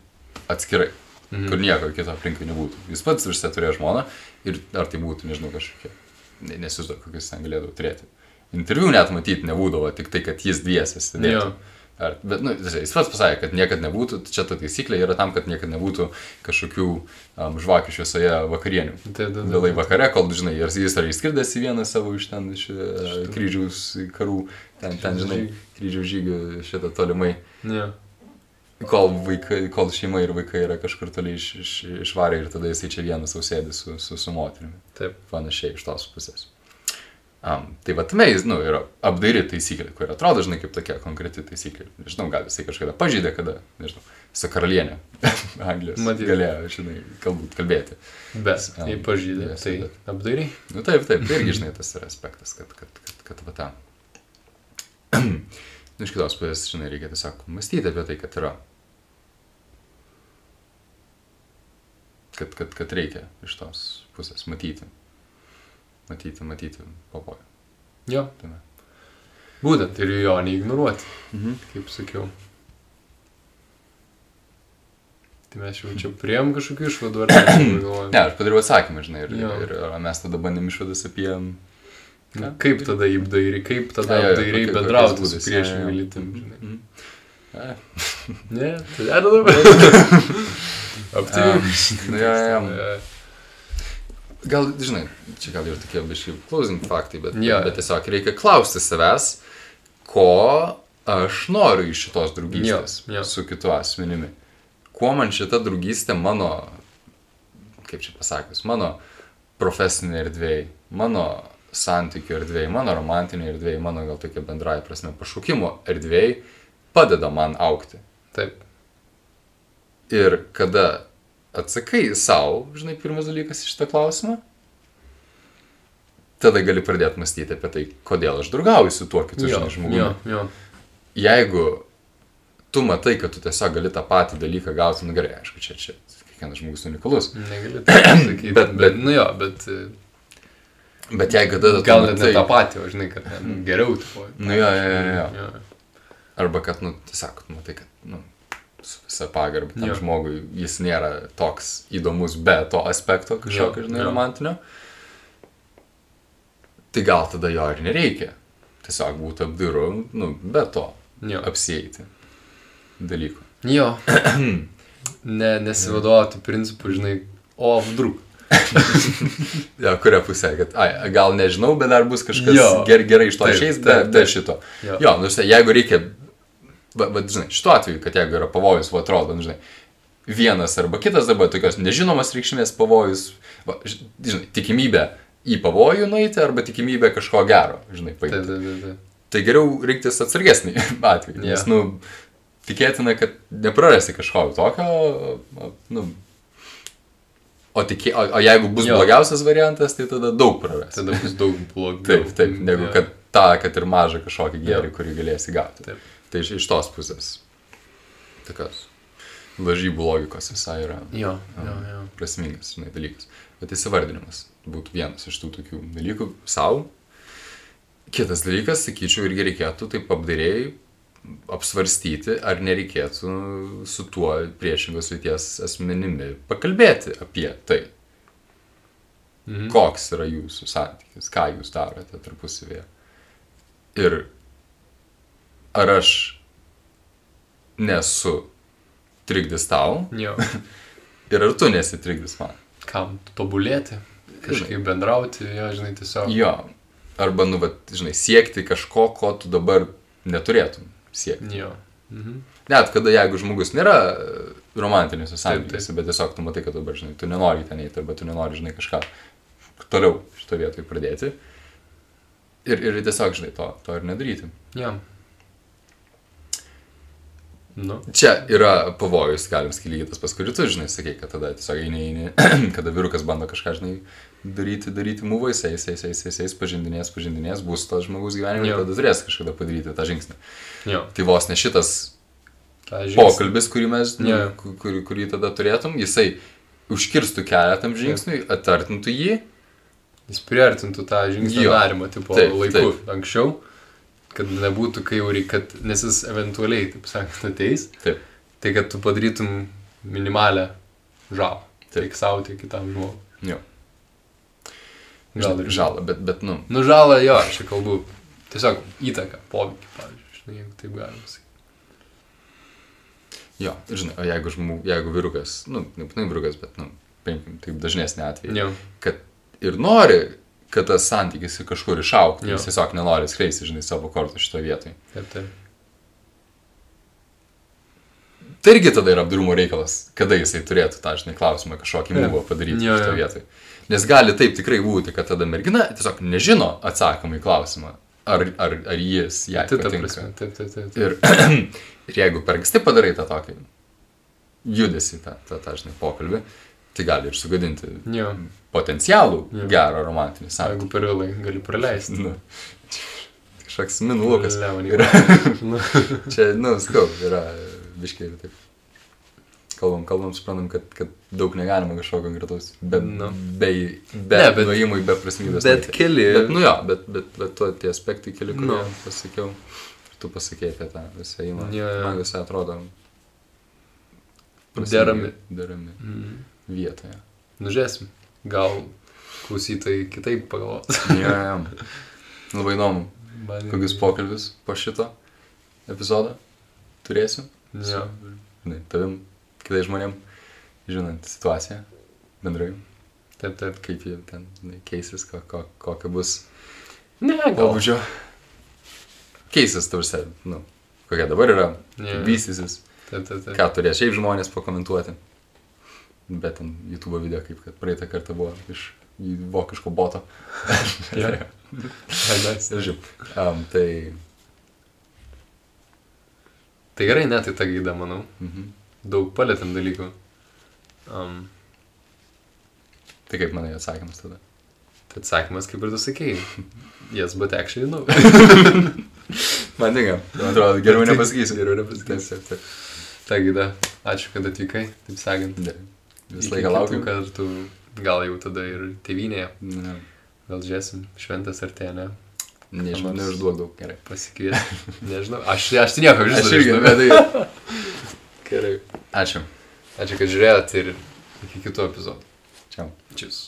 atskirai, Mhm. kur nieko kito aplinkui nebūtų. Jis pats visą turėjo žmoną ir ar tai būtų, nežinau, kažkokie, ne- nesizduoju, kokius ten galėdavo turėti. Interviu net matyti nebūdavo, tik tai, kad jis dviesės sėdėtų. Jo. Ar, bet, nu, jis pats pasakė, kad niekada nebūtų, čia ta taisyklė yra tam, kad niekada nebūtų kažkokių um, žvakių šviesoje vakarienių. Tai tada. Vėlai vakare, kol, žinai, ir jis yra išskridęs į vieną savo iš ten, iš uh, kryžiaus karų, ten, ten, žinai, kryžiaus žygių šitą tolimai, Ne. Kol, vaikai, kol šeima ir vaikai yra kažkur toli iš, iš, išvarę ir tada jisai čia vienas ausėdė su, su, su moterimi. Taip. Panašiai iš tos pusės. Um, tai va, tame nu, yra apdairi taisyklė, kuri atrodo, žinai, kaip tokia konkreti taisyklė. Nežinau, gal jisai kažkada pažydė, kada, nežinau, su karalienė Anglijos Matyt. galėjo, žinai, galbūt kalbėti. Bet, Am, jei pažydė, yes, tai bet- apdairiai. Nu taip, taip, tai irgi, žinai, tas yra aspektas, kad, kad, kad, kad va ten. nu, iš kitos pusės, žinai, reikia tiesiog mąstyti apie tai, kad yra. Kad, kad, kad reikia iš tos pusės matyti. Matyti, matyti pavojų. Jo. Tame. Būtent ir jo neignoruoti, Mhm. kaip sakiau. Tai mes jau čia prieėm kažkokių išvadų ar ne? Ne, aš padariau atsakymą, žinai, ir, Jo. ir, ir mes tada bandėm išvadas apie... Nu, Kaip tada apdairiai, kaip tada kokiais bendrauti su jo. lytim, žinai. Mhm. Ai, Ne, tai dar dabar. Apdairiai. nu, jo, jo. Gal, žinai, čia gal ir tokie biškai closing faktai, bet, Jo. bet tiesiog reikia klausti savęs, ko aš noriu iš šitos draugystės Jo, jo. su kitu asmenimi. Kuo man šita draugystė mano, kaip čia pasakius, mano profesinė erdvėje, mano santykių erdvėje, mano romantinė erdvėje, mano gal tokia bendrai prasme pašaukimo erdvėje padeda man aukti. Taip. Ir kada atsakai savo, žinai, pirmas dalykas iš šitą klausimą, tada gali pradėti mąstyti apie tai, kodėl aš draugauju su tuo kitu, žinai, žmogumi. Jo, jo. Jeigu tu matai, kad tu tiesiog gali tą patį dalyką gauti, nu gerai, aišku, čia, čia kiekvienas žmogus unikalus. Negali taip sakyti. Bet- bet, bet, nu jo, bet e, Bet jeigu tada tu gal net matai, ne tą patį, o žinai, kad ten geriau. Tipo, Nu jo, jo, jo, jo. jo. arba kad, nu, tiesiog, matai, kad, nu, su visa pagarba tam Jo. žmogui jis nėra toks įdomus be to aspekto kažkokio, žinai, jo. romantinio. Tai gal tada jo ir nereikia. Tiesiog būtų apdiru, nu, be to Jo. apsieiti dalykų. Jo. ne, nesivadovauti principu, žinai, o vdruk. Ja, kuria pusė, kad, ai, gal nežinau, bet dar bus kažkas Jo. ger, gerai iš to išeis, be, be šito. Jo. Jo, nu, jeigu reikia, bet, bet, žinai, šituo atveju, kad jeigu yra pavojus, va atrodo, nu, žinai, vienas arba kitas dabar tokios nežinomas reikšmės pavojus, va, žinai, tikimybė į pavojų nueiti arba tikimybė kažko gero, žinai, paimti. taip, taip. taip. Tai geriau rinktis atsargesnį atvejį, nes, Jo. nu, tikėtina, kad neprarasi kažko tokio, nu, o, tikė, o, o jeigu bus Jo. blogiausias variantas, tai tada daug prarasi. Tada bus daug blogiau. Taip, taip, negu kad tą, kad ir mažą kažkokį gėrį, Jo. kurį galėsi gauti. Taip. Tai iš, iš tos pusės. Tokios lažybų logikos visai yra Jo, jo, jo. prasmingas žinai, dalykas. Bet įsivardinimas būtų vienas iš tų tokių dalykų savo. Kitas dalykas, sakyčiau, irgi reikėtų taip apdairiai apsvarstyti, ar nereikėtų su tuo priešingos lyties asmenimi pakalbėti apie tai, Mhm. koks yra jūsų santykis, ką jūs darote tarpusavėje. Ir ar aš nesu trikdis tau Jo. ir ar tu nesi trikdis man. Kam tobulėti, kažkaip bendrauti, jo, žinai, tiesiog. Jo. Arba, nu, vat, žinai, siekti kažko, ko tu dabar neturėtum siekti. Jo. Mhm. Net kada jeigu žmogus nėra e, romantinėse Taip, santykiuose, bet tiesiog tu matai, kad dabar, žinai, tu nenori ten eiti, arba tu nenori, žinai, kažką toliau šito vietoj pradėti. Ir, ir tiesiog, žinai, to, to ir nedaryti. Jo. Nu. Čia yra pavojus, galim skilyti tas paskui tu, žinai, sakai, kad tada tiesiog eini, eini, kada vyrukas bando kažką, žinai, daryti, daryti mūvais, eis, eis, eis, eis, eis, pažindinės, pažindinės, bus tas žmogus gyvenime, tada turės kažkada padaryti tą žingsnį. Jo. Tai vos ne šitas pokalbis, kurį mes, nu, Jo. ku- kurį, kurį tada turėtum, jisai užkirstų kelią tam žingsniui, atartintų jį, Jis priartintų tą žingsnį Jo. darimą, tipo, Taip, laiku taip. anksčiau, kad nebūtų, kai jau reikia, kad, nes jis eventualiai, taip sakant, ateis, Taip. tai kad tu padarytum minimalę žalą. Tiek savo, tiek kitam žmogui. jo, Gal ir žalą, bet, bet, nu, Nu, žalą, jo, aš kalbu. Tiesiog įtaka, poveikį, pavyzdžiui, žinai, jeigu taip galima sakyti. jo, žinai, o jeigu, žmog, jeigu vyrukas, nu, nebūtinai vyrukas, bet, nu, paimkim, taip dažnesnį atvejį. Jo, kad ir nori, kad tas santykis kažkur išauktų, jis tiesiog nenori skleisti, žinai, savo kortų šitoje vietoje. taip, taip. Tai irgi tada yra apdarumo reikalas, kada jisai turėtų tą, žinai, klausimą kažkokį mūvą padaryti šitoje vietoje. Nes gali taip tikrai būti, kad tada mergina tiesiog nežino atsakymą į klausimą, ar, ar, ar jis ją Tai ta patinka. prasme, taip, taip, taip. taip. Ir, ir jeigu per anksti padarai tą tokį judesi, tą, tą, tą žinai, pokalbį, tai gali ir sugadinti Jo, potencialų Jo. gerą romantinį jeigu santykį. per vėlai gali praleisti. Nu, kažkoks minulukas. Lemonį. Yra, čia, nu, skau, yra biškiai ir taip. Kalbam, kalbam, suprantam, kad, kad daug negalima kažko konkretaus. Be, Nu. be, be, Ne, bet- bet nuėjimui, be prasmybės. bet nueiti. keli. Bet, nu jo, bet, bet, bet to tie aspektai keli, kurie Nu. pasakiau. Tu pasakėjai apie tą visą jo. Man visai atrodo. Derami. Derami Mm. Vietoje. Nužiūrėsim. Gal klausytojai kitaip pagalvos. Jo, jo. Labai įdomu. Man- Kokius pokalbius po šito epizodo turėsiu. Jo. Žinai, tavim, kitais žmonėm, žinant situaciją bendrai, Taip, taip. kaip jie ten keisis, ko, ko, kokia bus Ne, gal. pobūdžio. Keisis, tarsi, nu, kokia dabar yra, kaip vystysis, Taip, taip, taip. ką turės šiaip žmonės pakomentuoti. Bet ten YouTube video, kaip kad praeitą kartą buvo iš į vokiško boto. Žodžiu, um, tai... Tai gerai, ne, tai ta gaida, manau. Mhm. Daug palėtėm dalykų. Um, Tai kaip manai atsakymas tada? tai atsakymas, kaip ir tu sakėjai. Yes, but actually, no. Man tinka. Man atrodo, geriau nepasakysiu. Geriau nepasakysiu. Ta gaida. Ačiū, kad atvykai, taip sakant. Ne. Visą laiką laukiu. kartų, gal jau tada ir tėvynėje. Ne. Gal žiūrėsim, šventas artėja, ne? Nežinau, nors- neužduok daug. Gerai. Pasikviesti. Nežinau, aš, aš tai nieko vis Aš irgi, bet tai... Gerai. Ačiū. Ačiū, kad žiūrėjote ir iki kitų epizodų. Čiau. Čius.